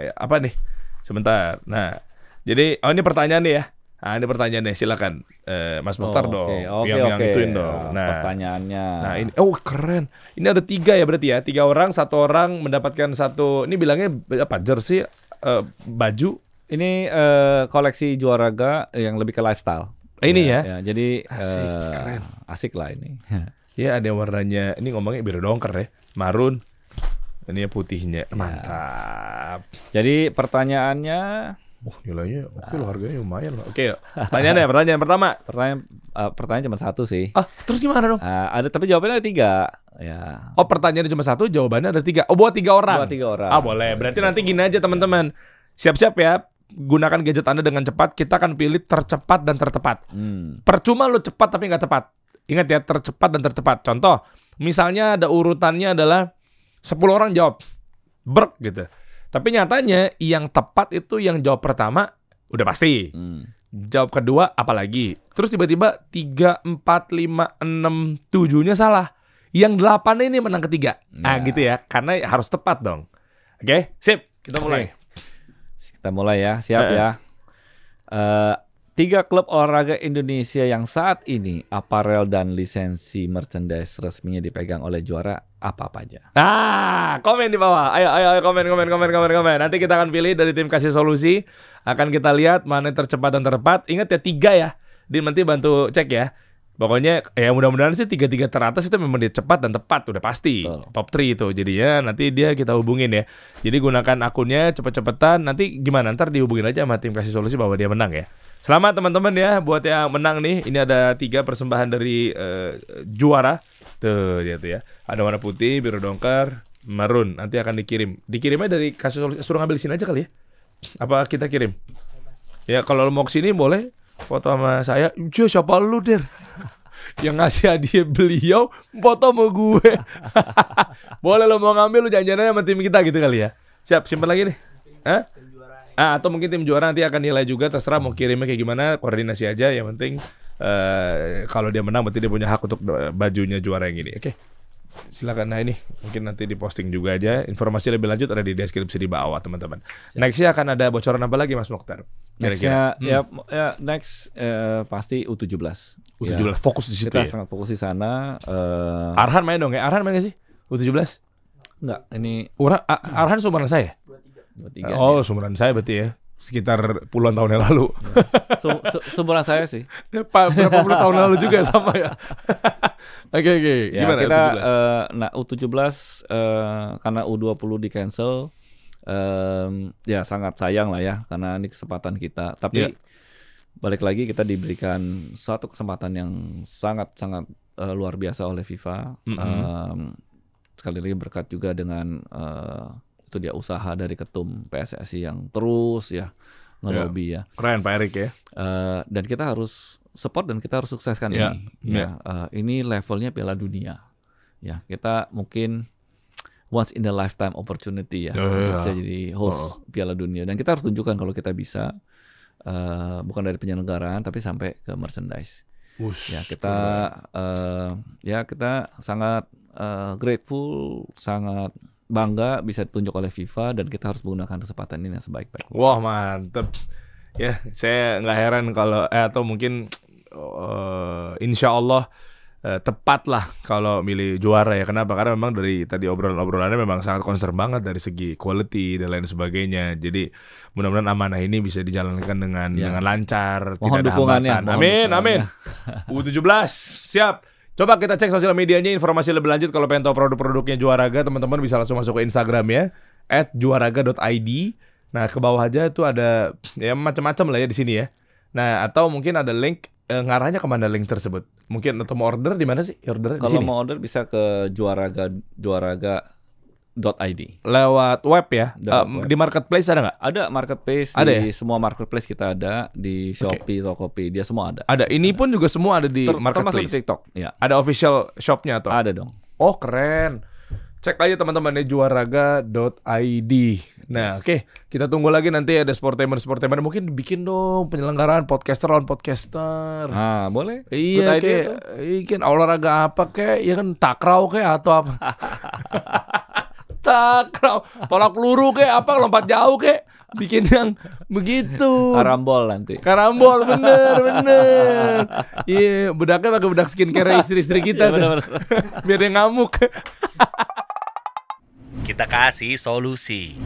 ya, apa nih? Sebentar. Nah, jadi oh ini pertanyaan nih ya. Nah, ini pertanyaannya silakan eh, Mas Mokhtar oh, dong. oke, oke, yang yang oke. ituin dong. Ya, Nah, pertanyaannya nah ini oh keren. Ini ada tiga ya berarti ya. Tiga orang, satu orang mendapatkan satu. Ini bilangnya apa? Jersey, eh, baju. ini eh, koleksi juaraga yang lebih ke lifestyle Ini ya. ya jadi Asik, eh, keren. asik lah ini Ya ada warnanya. Ini ngomongnya biru dongker ya. Marun. Ini putihnya. Mantap. Jadi pertanyaannya, Oh, nilainya oke loh, harganya lumayan loh. Oke, yuk. pertanyaannya, pertanyaan pertama. pertanyaan eh, pertanyaan cuma satu sih. Ah, terus gimana dong? Ah, ada tapi jawabannya ada tiga. Ya. Oh, pertanyaannya cuma satu, jawabannya ada tiga. Oh, buat tiga orang. Dua tiga orang. Ah, boleh. Berarti nanti gini aja teman-teman. Siap-siap ya. Gunakan gadget Anda dengan cepat. Kita akan pilih tercepat dan tertepat. Hmm. Percuma lu cepat tapi nggak tepat. Ingat ya, tercepat dan tertepat. Contoh, misalnya ada urutannya adalah 10 orang jawab. Brek gitu. Tapi nyatanya yang tepat itu yang jawab pertama udah pasti. Hmm. Jawab kedua apalagi. Terus tiba-tiba 3, 4, 5, 6, 7-nya salah. Yang 8 ini menang ketiga. Nah Ya. gitu ya. Karena harus tepat dong. Oke, sip. Kita mulai. Kita mulai ya, siap Eh. ya. Eh, tiga klub olahraga Indonesia yang saat ini aparel dan lisensi merchandise resminya dipegang oleh juara apa-apa aja. Ah, komen di bawah. Ayo, ayo, ayo, komen, komen, komen, komen, komen. Nanti kita akan pilih dari tim kasih solusi. Akan kita lihat mana yang tercepat dan tertepat. Ingat ya tiga ya. Din nanti bantu cek ya. Pokoknya ya mudah-mudahan sih tiga-tiga teratas itu memang dia cepat dan tepat udah pasti. Betul. top 3 itu jadi ya nanti dia kita hubungin ya. Jadi gunakan akunnya cepet-cepetan nanti gimana? Ntar dihubungin aja sama tim kasih solusi bahwa dia menang ya. Selamat teman-teman ya buat yang menang nih. Ini ada tiga persembahan dari eh, juara. Tuh dia tuh ya. Ada warna putih biru dongker marun nanti akan dikirim. Dikirimnya dari kasih solusi suruh ngambil sini aja kali ya. Apa kita kirim? Ya kalau lo mau ke sini boleh foto sama saya. Jo siapa lu der yang ngasih hadiah beliau foto sama gue. Boleh lo mau ngambil lu janjian sama tim kita gitu kali ya. Siap simpen lagi nih. Hah? Ah, atau mungkin tim juara nanti akan nilai juga terserah mau kirimnya kayak gimana koordinasi aja. Yang penting eh kalau dia menang berarti dia punya hak untuk eh, bajunya juara yang ini. Oke silakan. Nah ini mungkin nanti diposting juga aja. Informasi lebih lanjut ada di deskripsi di bawah teman-teman. Nextnya akan ada bocoran apa lagi Mas Mokhtar Nextnya Hmm. ya, ya next eh, pasti U17. U17 Ya. fokus di situ Kita ya? sangat fokus di sana. eh Arhan main dong ya? Arhan main gak sih? U17 enggak, ini Ura, Arhan sumuran saya? 23. oh sumuran saya berarti ya sekitar puluhan tahun yang lalu su- Seumuran saya sih. Ya, Pak, berapa puluh tahun lalu juga sama ya oke oke Ya, gimana kita U17? eh, nah U17 eh, karena U20 di cancel em, ya sangat sayang lah ya karena ini kesempatan kita. Tapi Ya. balik lagi kita diberikan suatu kesempatan yang sangat sangat eh, luar biasa oleh FIFA. Mhm. Em, sekali lagi berkat juga dengan itu dia usaha dari ketum PSSI yang terus ya ngelobi ya. keren Pak Erik ya Eh, dan kita harus support dan kita harus sukseskan Ya, ini. ya. Ya, eh, ini levelnya Piala Dunia. Ya, kita mungkin once in a lifetime opportunity ya Ya, untuk ya. bisa jadi host Piala Dunia dan kita harus tunjukkan kalau kita bisa eh, bukan dari penyelenggaraan tapi sampai ke merchandise. Wush, Ya, kita eh, ya kita sangat eh, grateful, sangat bangga bisa ditunjuk oleh FIFA dan kita harus menggunakan kesempatan ini yang sebaik-baiknya. Wah mantep. Ya, saya nggak heran kalau eh, atau mungkin eh, insya Allah eh, tepat lah kalau milih juara ya. Kenapa? Karena memang dari tadi obrolan-obrolannya memang sangat concern banget dari segi quality dan lain sebagainya. Jadi mudah-mudahan amanah ini bisa dijalankan dengan Ya. dengan lancar, Mohon tidak ada dukungannya, hambatan. mohon Amin, dukungannya. amin. U17 siap. Coba kita cek sosial medianya informasi lebih lanjut kalau pengen tahu produk-produknya Juaraga teman-teman bisa langsung masuk ke Instagram ya @juaraga.id. Nah, ke bawah aja itu ada ya macam-macam lah ya di sini ya. Nah, atau mungkin ada link eh, ngarahnya ke mana link tersebut? Mungkin atau mau order di mana sih? Order di Kalau sini. mau order bisa ke juaraga juaraga.id. Lewat web ya. Eh, web. Di marketplace ada nggak? Ada marketplace Ada di semua marketplace kita ada di Shopee, Tokopedia semua ada. Ada. Ini pun juga semua ada di Ter- termasuk di marketplace. TikTok. Ya, Ada official shopnya atau? ada dong. Oh keren. Cek aja teman-teman ya juaraga.id. Nah, oke, kita tunggu lagi nanti ada sportainment sportainment mungkin bikin dong penyelenggaraan podcaster lawan podcaster. Ah, boleh. Iya kayak tuh. ikan olahraga apa kayak ya kan takraw kayak atau apa? takraw, tolak peluru kayak apa lompat jauh kayak bikin yang begitu. Karambol nanti. Karambol bener bener. Iya, bedaknya pakai bedak skincare istri-istri kita. Iya, tuh. benar-benar. Biar dia ngamuk. Kita kasih solusi.